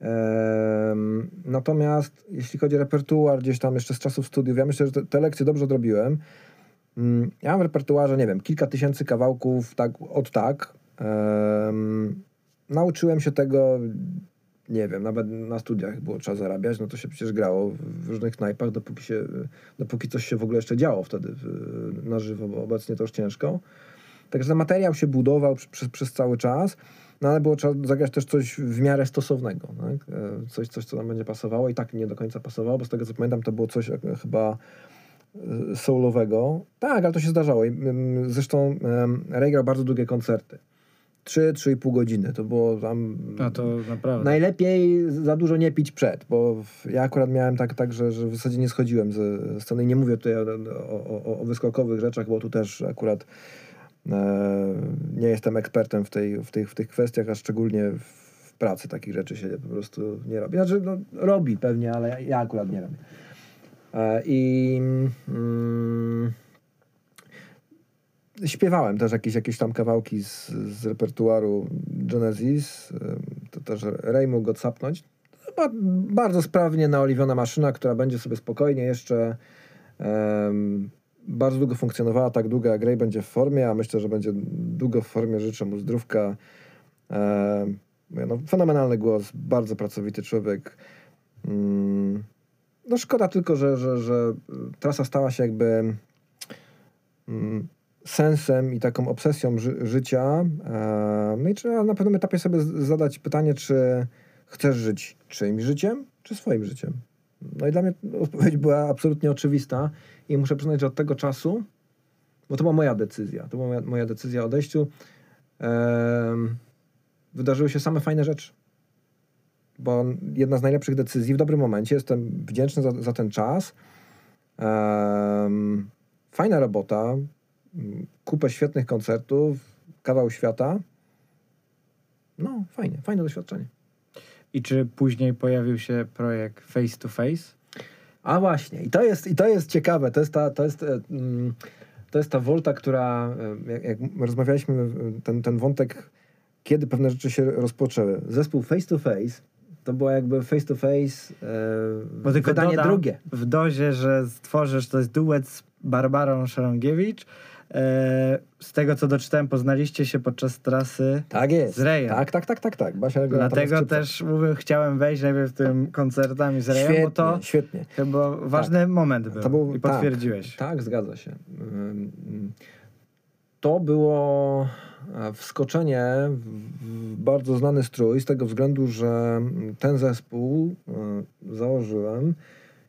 Um, natomiast jeśli chodzi o repertuar gdzieś tam jeszcze z czasów studiów, ja myślę, że te, te lekcje dobrze odrobiłem. Um, ja mam w repertuarze, nie wiem, kilka tysięcy kawałków tak, od tak. Um, nauczyłem się tego nie wiem, nawet na studiach było trzeba zarabiać, no to się przecież grało w różnych knajpach, dopóki, się, dopóki coś się w ogóle jeszcze działo wtedy na żywo, bo obecnie to już ciężko. Także materiał się budował przez, przez cały czas, no ale było trzeba zagrać też coś w miarę stosownego, tak? E, coś, coś, co nam będzie pasowało i tak nie do końca pasowało, bo z tego co pamiętam to było coś e, chyba soulowego. Tak, ale to się zdarzało. Zresztą Ray grał bardzo długie koncerty. 3-3,5 godziny. To było tam. A to naprawdę. Najlepiej za dużo nie pić przed, bo ja akurat miałem tak, tak że, że w zasadzie nie schodziłem ze sceny. Nie mówię tutaj o, o, o wyskokowych rzeczach, bo tu też akurat e, nie jestem ekspertem w, tej, w, tych, w tych kwestiach, a szczególnie w pracy takich rzeczy się po prostu nie robi. Znaczy, no, robi pewnie, ale ja, ja akurat nie robię. E, I. Mm, śpiewałem też jakieś, jakieś tam kawałki z, z repertuaru Genesis. To też Ray mógł go capnąć. Chyba bardzo sprawnie naoliwiona maszyna, która będzie sobie spokojnie jeszcze bardzo długo funkcjonowała, tak długo jak Ray będzie w formie, a myślę, że będzie długo w formie. Życzę mu zdrówka. Um, no, fenomenalny głos, bardzo pracowity człowiek. Um, no szkoda tylko, że, że, że trasa stała się jakby um, sensem i taką obsesją ży życia. E, no i trzeba na pewnym etapie sobie zadać pytanie, czy chcesz żyć czyimś życiem, czy swoim życiem. No i dla mnie odpowiedź była absolutnie oczywista i muszę przyznać, że od tego czasu, bo to była moja decyzja, to była moja, moja decyzja o odejściu, e, wydarzyły się same fajne rzeczy. Bo jedna z najlepszych decyzji w dobrym momencie. Jestem wdzięczny za, za ten czas. Um, fajna robota, kupę świetnych koncertów, kawał świata. No, fajnie, fajne doświadczenie. I czy później pojawił się projekt Face to Face? A właśnie, i to jest, i to jest ciekawe. To jest ta, to jest, mm, to jest ta wolta, która, e, jak, jak rozmawialiśmy, e, ten, ten wątek, kiedy pewne rzeczy się rozpoczęły. Zespół Face to Face to było jakby face to face e, Bo tylko wydanie drugie. W dozie, że stworzysz, to jest duet z Barbarą Szerongiewicz. E, z tego, co doczytałem, poznaliście się podczas trasy tak jest. z Rejem. Tak, tak, tak, tak, tak. Basia Dlatego też mówię, chciałem wejść najpierw tym koncertami z Rejem, świetnie, bo to świetnie. chyba ważny tak. moment był, to był i potwierdziłeś. Tak, tak, zgadza się. To było wskoczenie w bardzo znany strój z tego względu, że ten zespół e, założyłem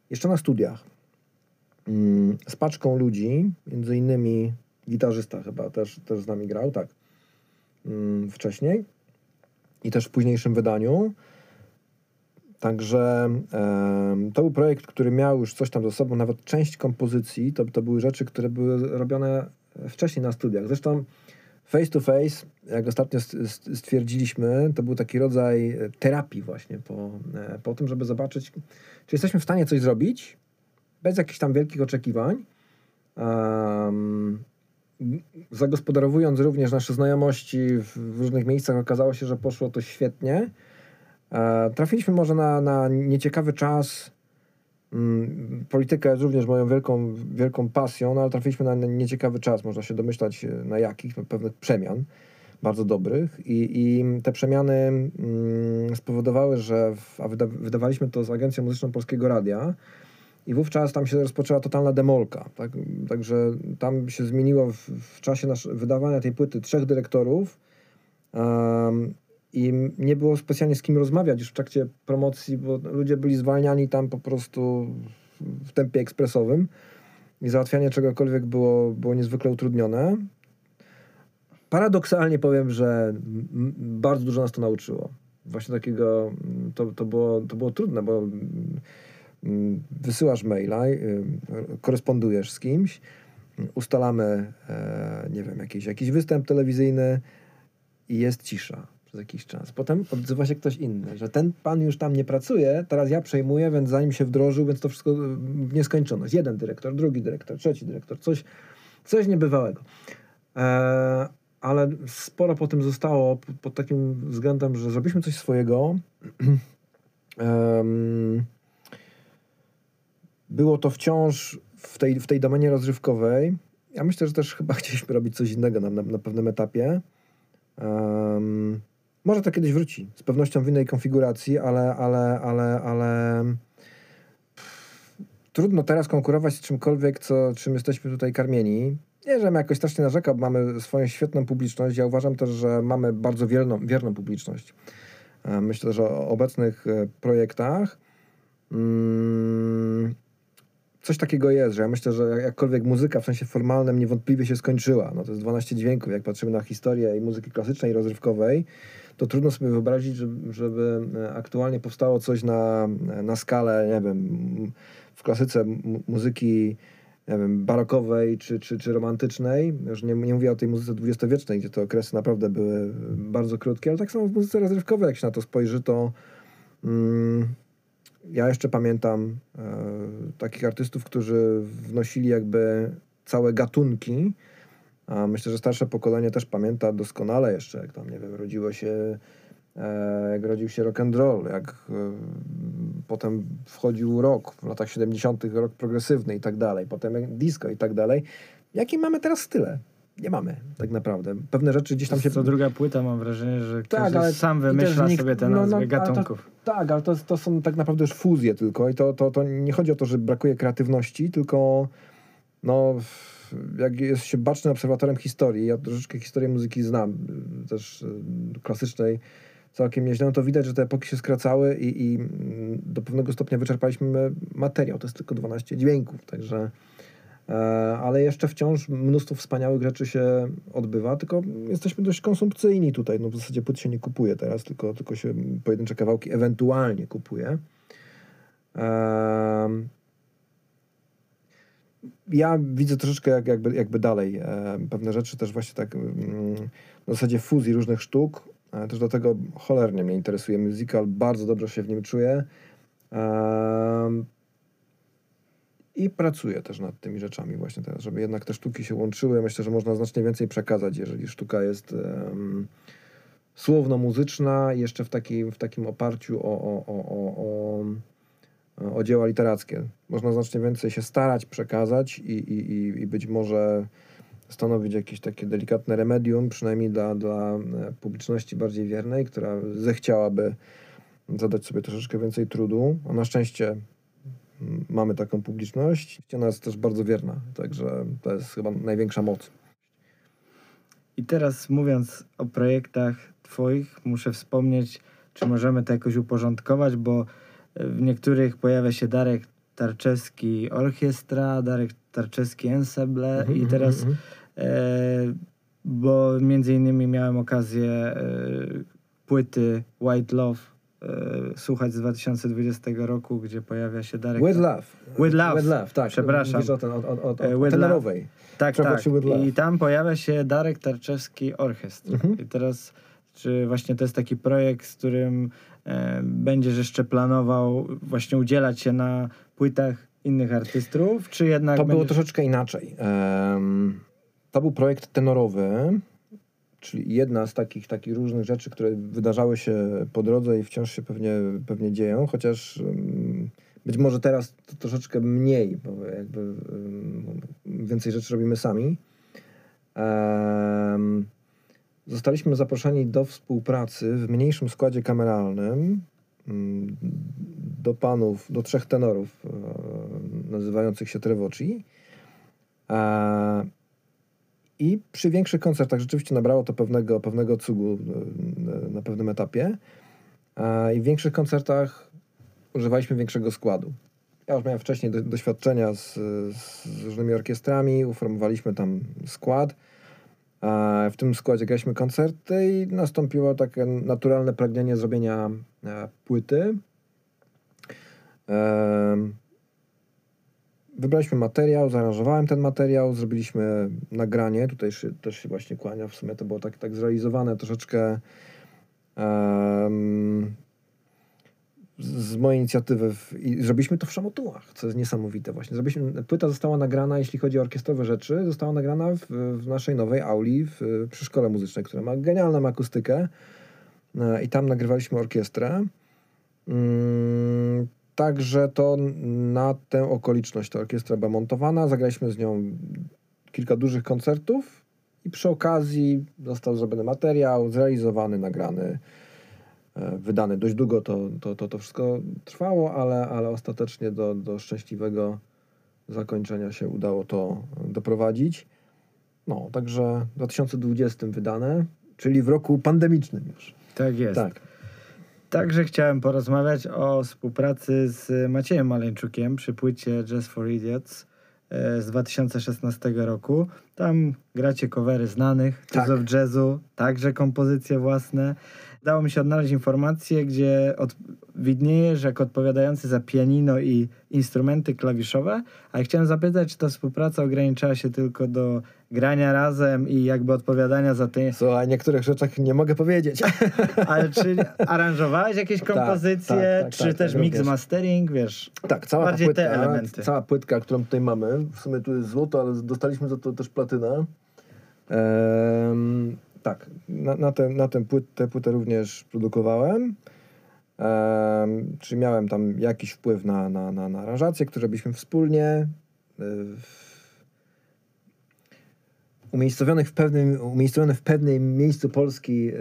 jeszcze na studiach mm, z paczką ludzi, między innymi gitarzysta chyba też, też z nami grał, tak, mm, wcześniej i też w późniejszym wydaniu. Także e, to był projekt, który miał już coś tam ze sobą, nawet część kompozycji, to, to były rzeczy, które były robione wcześniej na studiach. Zresztą face to face, jak ostatnio stwierdziliśmy, to był taki rodzaj terapii właśnie po, e, po tym, żeby zobaczyć, czy jesteśmy w stanie coś zrobić bez jakichś tam wielkich oczekiwań, um, zagospodarowując również nasze znajomości w różnych miejscach, okazało się, że poszło to świetnie. E, trafiliśmy może na, na nieciekawy czas. Mm, polityka jest również moją wielką, wielką pasją, no ale trafiliśmy na nieciekawy czas. Można się domyślać e, na jakich, na pewnych przemian bardzo dobrych i, i te przemiany mm, spowodowały, że w, a wyda, wydawaliśmy to z Agencją Muzyczną Polskiego Radia, i wówczas tam się rozpoczęła totalna demolka. Tak? Także tam się zmieniło w, w czasie nasz, wydawania tej płyty trzech dyrektorów i nie było specjalnie z kim rozmawiać już w trakcie promocji, bo ludzie byli zwalniani tam po prostu w tempie ekspresowym i załatwianie czegokolwiek było, było niezwykle utrudnione. Paradoksalnie powiem, że bardzo dużo nas to nauczyło. Właśnie takiego, to, to, było, to było trudne, bo wysyłasz maila, y, korespondujesz z kimś, ustalamy, e, nie wiem, jakiś, jakiś występ telewizyjny i jest cisza przez jakiś czas. Potem odzywa się ktoś inny, że ten pan już tam nie pracuje, teraz ja przejmuję, więc zanim się wdrożył, więc to wszystko w nieskończoność. Jeden dyrektor, drugi dyrektor, trzeci dyrektor, coś, coś niebywałego. E, ale sporo po tym zostało pod takim względem, że zrobiliśmy coś swojego. było to wciąż w tej, w tej domenie rozrywkowej. Ja myślę, że też chyba chcieliśmy robić coś innego na, na, na pewnym etapie. Może to kiedyś wróci, z pewnością w innej konfiguracji, ale, ale, ale, ale trudno teraz konkurować z czymkolwiek, co, czym jesteśmy tutaj karmieni. Nie, żebym jakoś strasznie narzekał, mamy swoją świetną publiczność. Ja uważam też, że mamy bardzo wierną, wierną publiczność. Myślę, że o obecnych e, projektach mm, coś takiego jest, że ja myślę, że jakkolwiek muzyka w sensie formalnym niewątpliwie się skończyła, no to jest 12 dźwięków, jak patrzymy na historię i muzyki klasycznej i rozrywkowej, to trudno sobie wyobrazić, żeby, żeby aktualnie powstało coś na, na skalę, nie wiem, w klasyce muzyki nie wiem, barokowej czy, czy, czy romantycznej. Już nie, nie mówię o tej muzyce dwudziestowiecznej, gdzie te okresy naprawdę były bardzo krótkie, ale tak samo w muzyce rozrywkowej, jak się na to spojrzy, to mm, ja jeszcze pamiętam e, takich artystów, którzy wnosili jakby całe gatunki. A myślę, że starsze pokolenie też pamięta doskonale jeszcze, jak tam, nie wiem, rodziło się, e, jak rodził się rock and roll, jak e, potem wchodził rock w latach 70., rok progresywny i tak dalej, potem disco i tak dalej. Jakie mamy teraz style? nie mamy tak naprawdę. Pewne rzeczy gdzieś tam się... Co druga płyta mam wrażenie, że tak, ale sam wymyśla nikt, sobie te nazwy no, no, gatunków. To, tak, ale to, to są tak naprawdę już fuzje tylko i to, to, to nie chodzi o to, że brakuje kreatywności, tylko no jak jest się bacznym obserwatorem historii, ja troszeczkę historię muzyki znam, też y, klasycznej, całkiem nieźle, no to widać, że te epoki się skracały i, i mm, do pewnego stopnia wyczerpaliśmy materiał. To jest tylko 12 dźwięków, także E, ale jeszcze wciąż mnóstwo wspaniałych rzeczy się odbywa, tylko jesteśmy dość konsumpcyjni tutaj. No w zasadzie płyt się nie kupuje teraz, tylko, tylko się pojedyncze kawałki ewentualnie kupuje. Em, ja widzę troszeczkę jak, jakby, jakby dalej e, pewne rzeczy, też właśnie tak mm, na zasadzie fuzji różnych sztuk. E, też dlatego cholernie mnie interesuje musical, bardzo dobrze się w nim czuję. Em, I pracuję też nad tymi rzeczami właśnie teraz, żeby jednak te sztuki się łączyły. Myślę, że można znacznie więcej przekazać, jeżeli sztuka jest em, słowno-muzyczna, jeszcze w takim, w takim oparciu o, o, o, o, o dzieła literackie. Można znacznie więcej się starać przekazać i, i, i- i być może stanowić jakieś takie delikatne remedium, przynajmniej dla, dla e, publiczności bardziej wiernej, która zechciałaby zadać sobie troszeczkę więcej trudu. A na szczęście mm, mamy taką publiczność. Ona jest też bardzo wierna, także to jest chyba największa moc. I teraz mówiąc o projektach Twoich, muszę wspomnieć, czy możemy to jakoś uporządkować, bo w niektórych pojawia się Darek Tarczewski Orkiestra, Darek Tarczewski Ensemble Mhm, i mhm, teraz, mhm. e, bo między innymi miałem okazję e, płyty White Love e, słuchać z 2020 roku, gdzie pojawia się Darek... With Love. With Love. With Love, tak. Przepraszam. Mówisz o, ten, o, o, o, E. Tak, tak. I tam pojawia się Darek Tarczewski Orchestra. Mhm. I teraz, czy właśnie to jest taki projekt, z którym będziesz jeszcze planował właśnie udzielać się na płytach innych artystów, czy jednak To było będziesz... troszeczkę inaczej. Em, to był projekt tenorowy, czyli jedna z takich, takich różnych rzeczy, które wydarzały się po drodze i wciąż się pewnie, pewnie dzieją, chociaż em, być może teraz to troszeczkę mniej, bo jakby em, więcej rzeczy robimy sami. Em, Zostaliśmy zaproszeni do współpracy w mniejszym składzie kameralnym mm, do panów, do trzech tenorów e, nazywających się Trevoci. E, I przy większych koncertach rzeczywiście nabrało to pewnego, pewnego cugu e, na pewnym etapie. I w większych koncertach używaliśmy większego składu. Ja już miałem wcześniej do, doświadczenia z, z różnymi orkiestrami, uformowaliśmy tam skład. E, W tym składzie graliśmy koncerty i nastąpiło takie naturalne pragnienie zrobienia e, płyty. Wybraliśmy materiał, zaaranżowałem ten materiał, zrobiliśmy nagranie. Tutaj też się właśnie kłania. W sumie to było tak, tak zrealizowane troszeczkę z mojej inicjatywy w, i zrobiliśmy to w Szamotułach, co jest niesamowite właśnie. Zrobiliśmy, płyta została nagrana, jeśli chodzi o orkiestrowe rzeczy, została nagrana w, w naszej nowej auli w, przy szkole muzycznej, która ma genialną akustykę e, i tam nagrywaliśmy orkiestrę. Mm, Także to na tę okoliczność ta orkiestra była montowana. Zagraliśmy z nią kilka dużych koncertów i przy okazji został zrobiony materiał, zrealizowany, nagrany, wydany. Dość długo to, to, to, to wszystko trwało, ale, ale ostatecznie do, do szczęśliwego zakończenia się udało to doprowadzić. No, także w 2020 wydane, czyli w roku pandemicznym już. Tak jest. Tak. Także chciałem porozmawiać o współpracy z Maciejem Maleńczukiem przy płycie Jazz for Idiots e, z 2016 roku. Tam gracie covery znanych, tak. of jazzu, także kompozycje własne. Dało mi się odnaleźć informację, gdzie od, widniejesz jako odpowiadający za pianino i instrumenty klawiszowe, a ja chciałem zapytać, czy ta współpraca ograniczała się tylko do grania razem i jakby odpowiadania za te Słuchaj, niektórych rzeczach nie mogę powiedzieć. ale czy aranżowałeś jakieś Tak, kompozycje, tak, tak, czy tak, też tak, mix mastering, wiesz? Tak, cała Bardziej ta te płytka, elementy. cała płytka, którą tutaj mamy, w sumie tu jest złoto, ale dostaliśmy za to też platynę. Em, tak, na, na, tę, na tę, płyt, tę płytę również produkowałem. Em, czy miałem tam jakiś wpływ na, na, na, na aranżację, które robiliśmy wspólnie. y, w- Umiejscowionych w pewnym, umiejscowione w pewnym miejscu Polski y,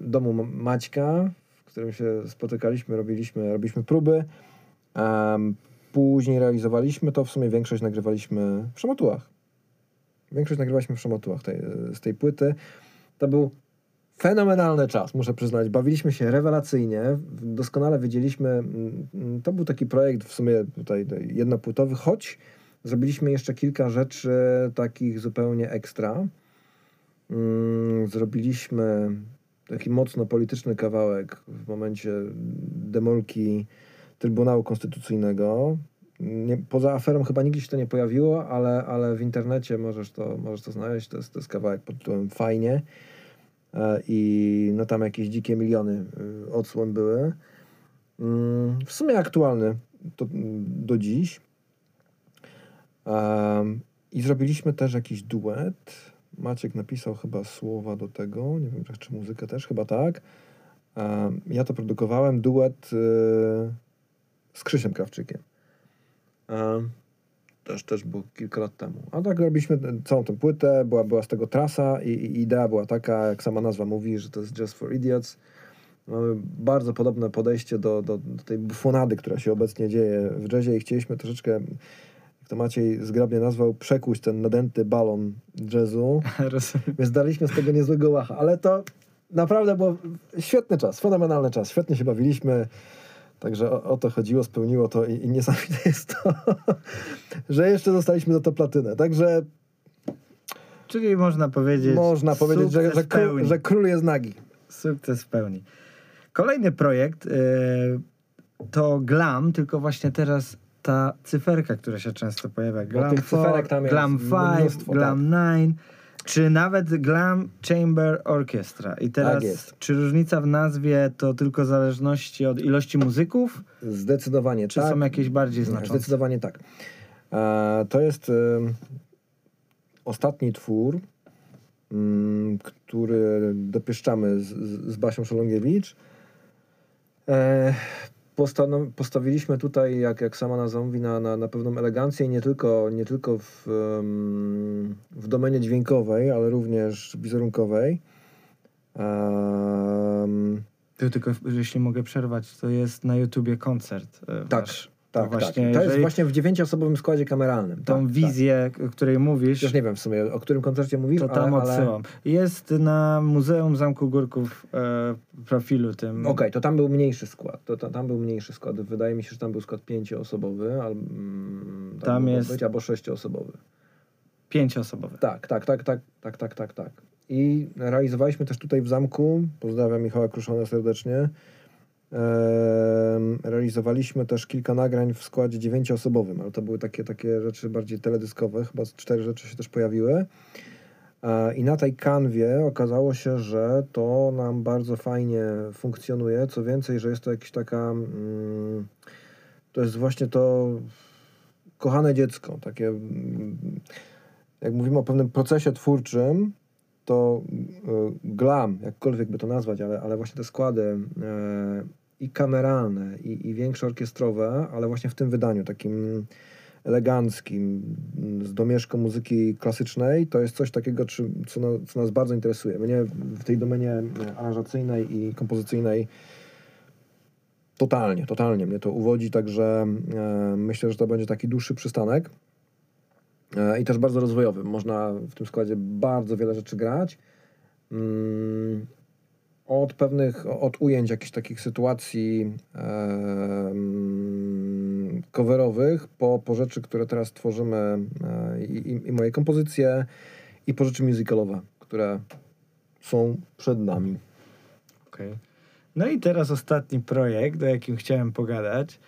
domu Ma- Maćka, w którym się spotykaliśmy, robiliśmy, robiliśmy próby. Później realizowaliśmy to, w sumie większość nagrywaliśmy w Szamotułach. Większość nagrywaliśmy w Szamotułach tej, z tej płyty. To był fenomenalny czas, muszę przyznać. Bawiliśmy się rewelacyjnie. Doskonale wiedzieliśmy, mm, mm, to był taki projekt w sumie tutaj jednopłytowy, choć Zrobiliśmy jeszcze kilka rzeczy takich zupełnie ekstra. Mm, Zrobiliśmy taki mocno polityczny kawałek w momencie demolki Trybunału Konstytucyjnego. Nie, poza aferą chyba nigdzie się to nie pojawiło, ale, ale w internecie możesz to, możesz to znaleźć. To jest, to jest kawałek pod tytułem Fajnie. E, I no tam jakieś dzikie miliony y, odsłon były. Mm, W sumie aktualny to, mm, do dziś. I zrobiliśmy też jakiś duet. Maciek napisał chyba słowa do tego. Nie wiem, czy muzykę też, chyba tak. Ja to produkowałem. Duet y, z Krzysiem Krawczykiem. Em, Też, też było kilka lat temu. A tak robiliśmy całą tę płytę, była, była z tego trasa i, i idea była taka, jak sama nazwa mówi, że to jest Just for Idiots. Mamy bardzo podobne podejście do, do, do tej bufonady, która się obecnie dzieje w jazzie i chcieliśmy troszeczkę, jak to Maciej zgrabnie nazwał, przekłuć ten nadęty balon jazzu, więc daliśmy z tego niezłego łacha, ale to naprawdę był świetny czas, fenomenalny czas, świetnie się bawiliśmy, także o, o to chodziło, spełniło to i, i niesamowite jest to, że jeszcze dostaliśmy za to platynę, także Czyli można powiedzieć. można powiedzieć, że, że, król, że król jest nagi. Sukces w pełni. Kolejny projekt y, to Glam, tylko właśnie teraz ta cyferka, która się często pojawia. Glam tych cyferek 4, tam jest Glam 5, mnóstwo, Glam 9, czy nawet Glam Chamber Orchestra. I teraz, Tak czy różnica w nazwie to tylko w zależności od ilości muzyków, Zdecydowanie czy tak. są jakieś bardziej znaczące? Zdecydowanie tak. E, to jest e, ostatni twór, mm, który dopieszczamy z, z Basią Szolongiewicz. E, postanow- postawiliśmy tutaj, jak, jak sama nazwa mówi, na, na, na pewną elegancję nie tylko, nie tylko w, w domenie dźwiękowej, ale również wizerunkowej. Tu tylko, jeśli mogę przerwać, to jest na YouTubie koncert. y, Tak, wasz. Tak, to tak. właśnie, To jest właśnie w dziewięcioosobowym składzie kameralnym. tą tak, wizję, o której mówisz, Już nie wiem w sumie, o którym koncercie mówisz, To tam ale... ale... odsyłam. Jest na Muzeum Zamku Górków e, profilu tym. Okej, to tam był mniejszy skład. To, to, tam był mniejszy skład. Wydaje mi się, że tam był skład pięcioosobowy, al, mm, tam, Tam jest- być, albo sześcioosobowy. Pięcioosobowy. Tak, tak, tak, tak, tak, tak, tak, tak. I realizowaliśmy też tutaj w zamku, pozdrawiam Michała Kruszona serdecznie, realizowaliśmy też kilka nagrań w składzie dziewięcioosobowym, ale to były takie, takie rzeczy bardziej teledyskowe, chyba cztery rzeczy się też pojawiły. I na tej kanwie okazało się, że to nam bardzo fajnie funkcjonuje. Co więcej, że jest to jakaś taka. Mm, to jest właśnie to kochane dziecko. Takie. mm, Jak mówimy o pewnym procesie twórczym, to y, glam, jakkolwiek by to nazwać, ale, ale właśnie te składy e, i kameralne, i, i większe orkiestrowe, ale właśnie w tym wydaniu takim eleganckim, z domieszką muzyki klasycznej, to jest coś takiego, czy, co, na, co nas bardzo interesuje. Mnie w tej domenie e, aranżacyjnej i kompozycyjnej totalnie, totalnie mnie to uwodzi, także e, myślę, że to będzie taki dłuższy przystanek e, i też bardzo rozwojowy. Można w tym składzie bardzo wiele rzeczy grać. Mm, od pewnych, od ujęć jakichś takich sytuacji em, coverowych, po, po rzeczy, które teraz tworzymy e, i, i, moje kompozycje i po rzeczy musicalowe, które są przed nami. Okej. No i teraz ostatni projekt, o jakim chciałem pogadać.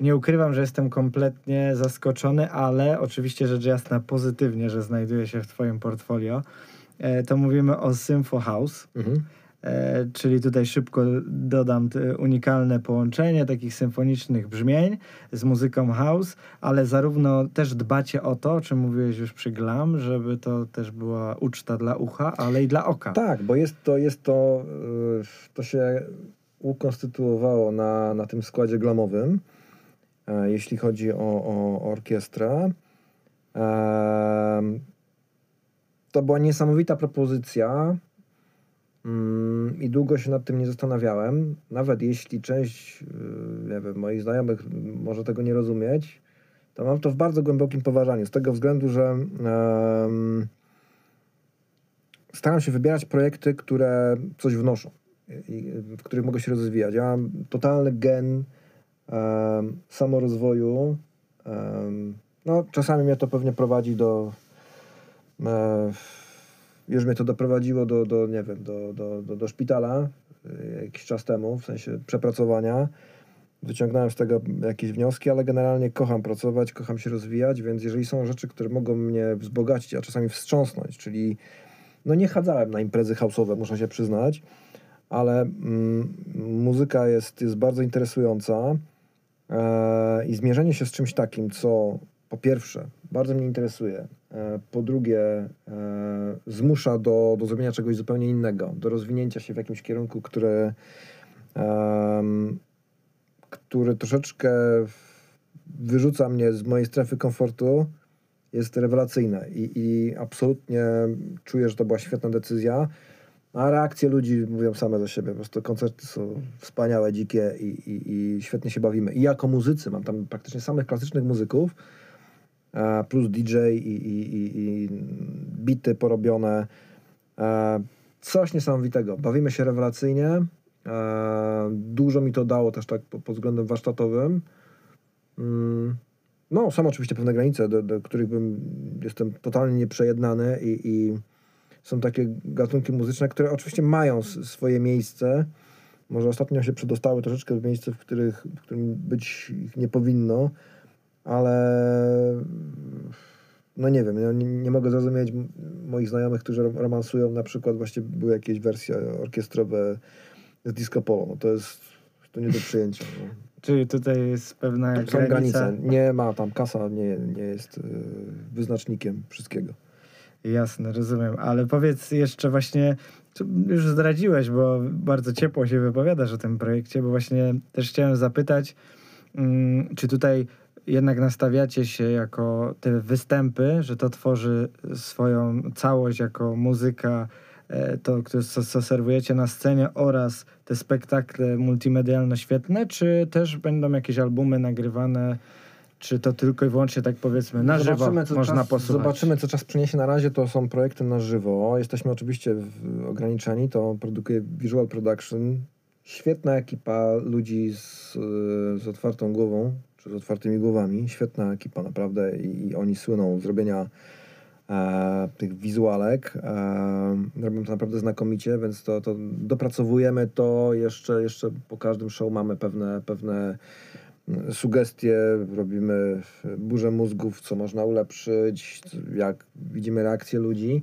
Nie ukrywam, że jestem kompletnie zaskoczony, ale oczywiście rzecz jasna pozytywnie, że znajduje się w Twoim portfolio. E, to mówimy o Sympho House. Mhm. E, czyli tutaj szybko dodam unikalne połączenie takich symfonicznych brzmień z muzyką house, ale zarówno też dbacie o to, o czym mówiłeś już przy Glam, żeby to też była uczta dla ucha, ale i dla oka. Tak, bo jest to, jest to, y, to się ukonstytuowało na, na tym składzie glamowym, e, jeśli chodzi o, o orkiestrę. To była niesamowita propozycja i długo się nad tym nie zastanawiałem. Nawet jeśli część y, nie wiem, moich znajomych może tego nie rozumieć, to mam to w bardzo głębokim poważaniu. Z tego względu, że em, staram się wybierać projekty, które coś wnoszą, i, w których mogę się rozwijać. Ja mam totalny gen em, samorozwoju, em, No, czasami mnie to pewnie prowadzi do. E, już mnie to doprowadziło do, do nie wiem, do, do, do, do szpitala e, jakiś czas temu, w sensie przepracowania. Wyciągnąłem z tego jakieś wnioski, ale generalnie kocham pracować, kocham się rozwijać, więc jeżeli są rzeczy, które mogą mnie wzbogacić, a czasami wstrząsnąć, czyli no nie chadzałem na imprezy house'owe, muszę się przyznać, ale mm, muzyka jest, jest bardzo interesująca e, i zmierzenie się z czymś takim, co po pierwsze bardzo mnie interesuje, e, po drugie e, zmusza do, do zrobienia czegoś zupełnie innego, do rozwinięcia się w jakimś kierunku, który, który troszeczkę wyrzuca mnie z mojej strefy komfortu, jest rewelacyjne i, i absolutnie czuję, że to była świetna decyzja. A reakcje ludzi mówią same za siebie. Po prostu koncerty są wspaniałe, dzikie i, i, i świetnie się bawimy. I jako muzycy, mam tam praktycznie samych klasycznych muzyków, plus DJ i, i, i, i bity porobione. E, coś niesamowitego. Bawimy się rewelacyjnie. E, dużo mi to dało też tak pod względem warsztatowym. Mm. No, są oczywiście pewne granice, do, do których bym, jestem totalnie nieprzejednany i, i są takie gatunki muzyczne, które oczywiście mają swoje miejsce. Może ostatnio się przedostały troszeczkę w miejsce, w, których, w którym być ich nie powinno, ale no nie wiem, no nie, nie mogę zrozumieć moich znajomych, którzy romansują na przykład właśnie były jakieś wersje orkiestrowe z disco polo. No to jest to nie do przyjęcia. No. Czyli tutaj jest pewna Są granica. granice. Nie ma tam kasa, nie, nie jest y, wyznacznikiem wszystkiego. Jasne, rozumiem. Ale powiedz jeszcze właśnie, już zdradziłeś, bo bardzo ciepło się wypowiadasz o tym projekcie, bo właśnie też chciałem zapytać, mm, czy tutaj jednak nastawiacie się jako te występy, że to tworzy swoją całość jako muzyka, e, to, co, serwujecie na scenie oraz te spektakle multimedialno-świetne, czy też będą jakieś albumy nagrywane, czy to tylko i wyłącznie tak powiedzmy na żywo co można czas, posłuchać? Zobaczymy, co czas przyniesie. Na razie to są projekty na żywo. Jesteśmy oczywiście ograniczeni. To produkuje Visual Production. Świetna ekipa ludzi z, y, z otwartą głową, czy z otwartymi głowami. Świetna ekipa naprawdę i, i oni słyną z robienia e, tych wizualek. E, robią to naprawdę znakomicie, więc to, to dopracowujemy to. Jeszcze, jeszcze po każdym show mamy pewne, pewne mm, sugestie, robimy burzę mózgów, co można ulepszyć, jak widzimy reakcję ludzi.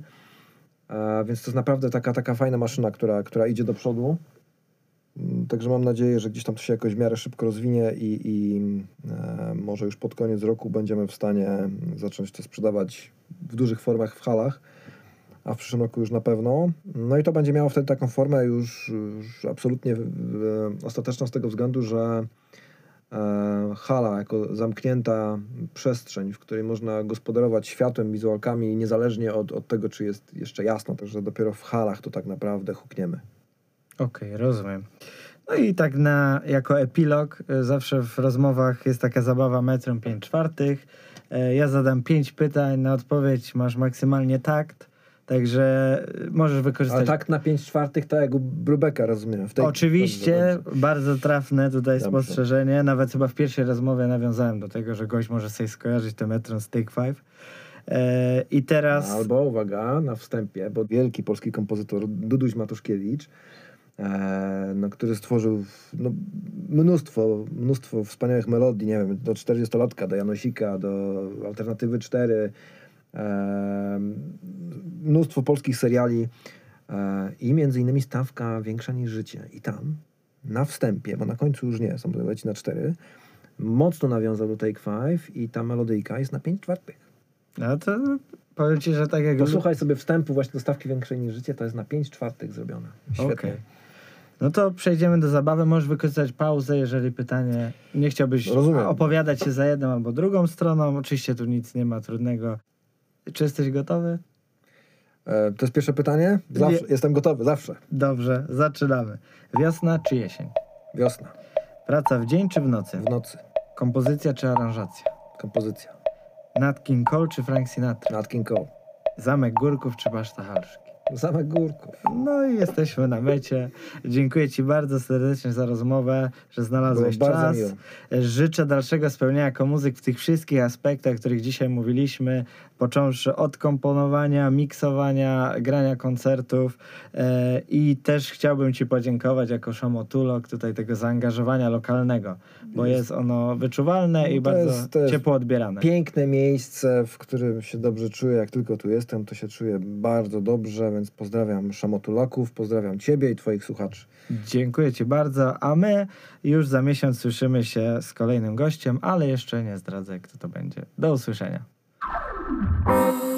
E, więc to jest naprawdę taka, taka fajna maszyna, która, która idzie do przodu. Mm, Także mam nadzieję, że gdzieś tam to się jakoś w miarę szybko rozwinie i, i e, może już pod koniec roku będziemy w stanie zacząć to sprzedawać w dużych formach w halach, a w przyszłym roku już na pewno. No i to będzie miało wtedy taką formę już, już absolutnie e, ostateczną z tego względu, że e, hala jako zamknięta przestrzeń, w której można gospodarować światłem, wizualkami, niezależnie od, od tego, czy jest jeszcze jasno, także dopiero w halach to tak naprawdę hukniemy. Okej, rozumiem. No i tak na, jako epilog, e, zawsze w rozmowach jest taka zabawa metrem 5 czwartych. E, Ja zadam 5 pytań, na odpowiedź masz maksymalnie takt, także e, możesz wykorzystać... Ale tak na 5 czwartych, tak jak u Brubeka, rozumiem. Oczywiście, bardzo trafne tutaj Dobrze. spostrzeżenie. Nawet chyba w pierwszej rozmowie nawiązałem do tego, że gość może sobie skojarzyć te metron z Take Five. E, I teraz... Albo, uwaga, na wstępie, bo wielki polski kompozytor Duduś Matuszkiewicz, no, który stworzył no, mnóstwo, mnóstwo wspaniałych melodii, nie wiem, do 40-latka, do Janosika, do Alternatywy 4, e, mnóstwo polskich seriali e, i między innymi stawka większa niż życie. I tam na wstępie, bo na końcu już nie, są leci na 4, mocno nawiązał do Take Five i ta melodyjka jest na 5 czwartych. No to powiem ci, że tak jak... Posłuchaj sobie wstępu właśnie do stawki większej niż życie, to jest na 5 czwartych zrobione. Świetnie. Okej. No to przejdziemy do zabawy. Możesz wykorzystać pauzę, jeżeli pytanie nie chciałbyś Rozumiem. opowiadać się za jedną albo drugą stroną. Oczywiście tu nic nie ma trudnego. Czy jesteś gotowy? E, to jest pierwsze pytanie? Zawsze. Jestem gotowy, zawsze. Dobrze, zaczynamy. Wiosna czy jesień? Wiosna, Praca w dzień czy w nocy? w nocy, Kompozycja czy aranżacja? kompozycja, Nat King Cole czy Frank Sinatra? Nat King Cole, Zamek Górków czy Baszta Halszki? Zamek Górków. No i jesteśmy na mecie. Dziękuję Ci bardzo serdecznie za rozmowę, że znalazłeś Było czas. Życzę dalszego spełnienia jako muzyk w tych wszystkich aspektach, o których dzisiaj mówiliśmy, począwszy od komponowania, miksowania, grania koncertów e, i też chciałbym Ci podziękować jako szamotulok tutaj tego zaangażowania lokalnego, bo jest, ono wyczuwalne No i bardzo jest- jest ciepło odbierane. Piękne miejsce, w którym się dobrze czuję. Jak tylko tu jestem, to się czuję bardzo dobrze, więc pozdrawiam szamotulaków, pozdrawiam Ciebie i Twoich słuchaczy. Dziękuję Ci bardzo, a my już za miesiąc słyszymy się z kolejnym gościem, ale jeszcze nie zdradzę, kto to będzie. Do usłyszenia. Thank.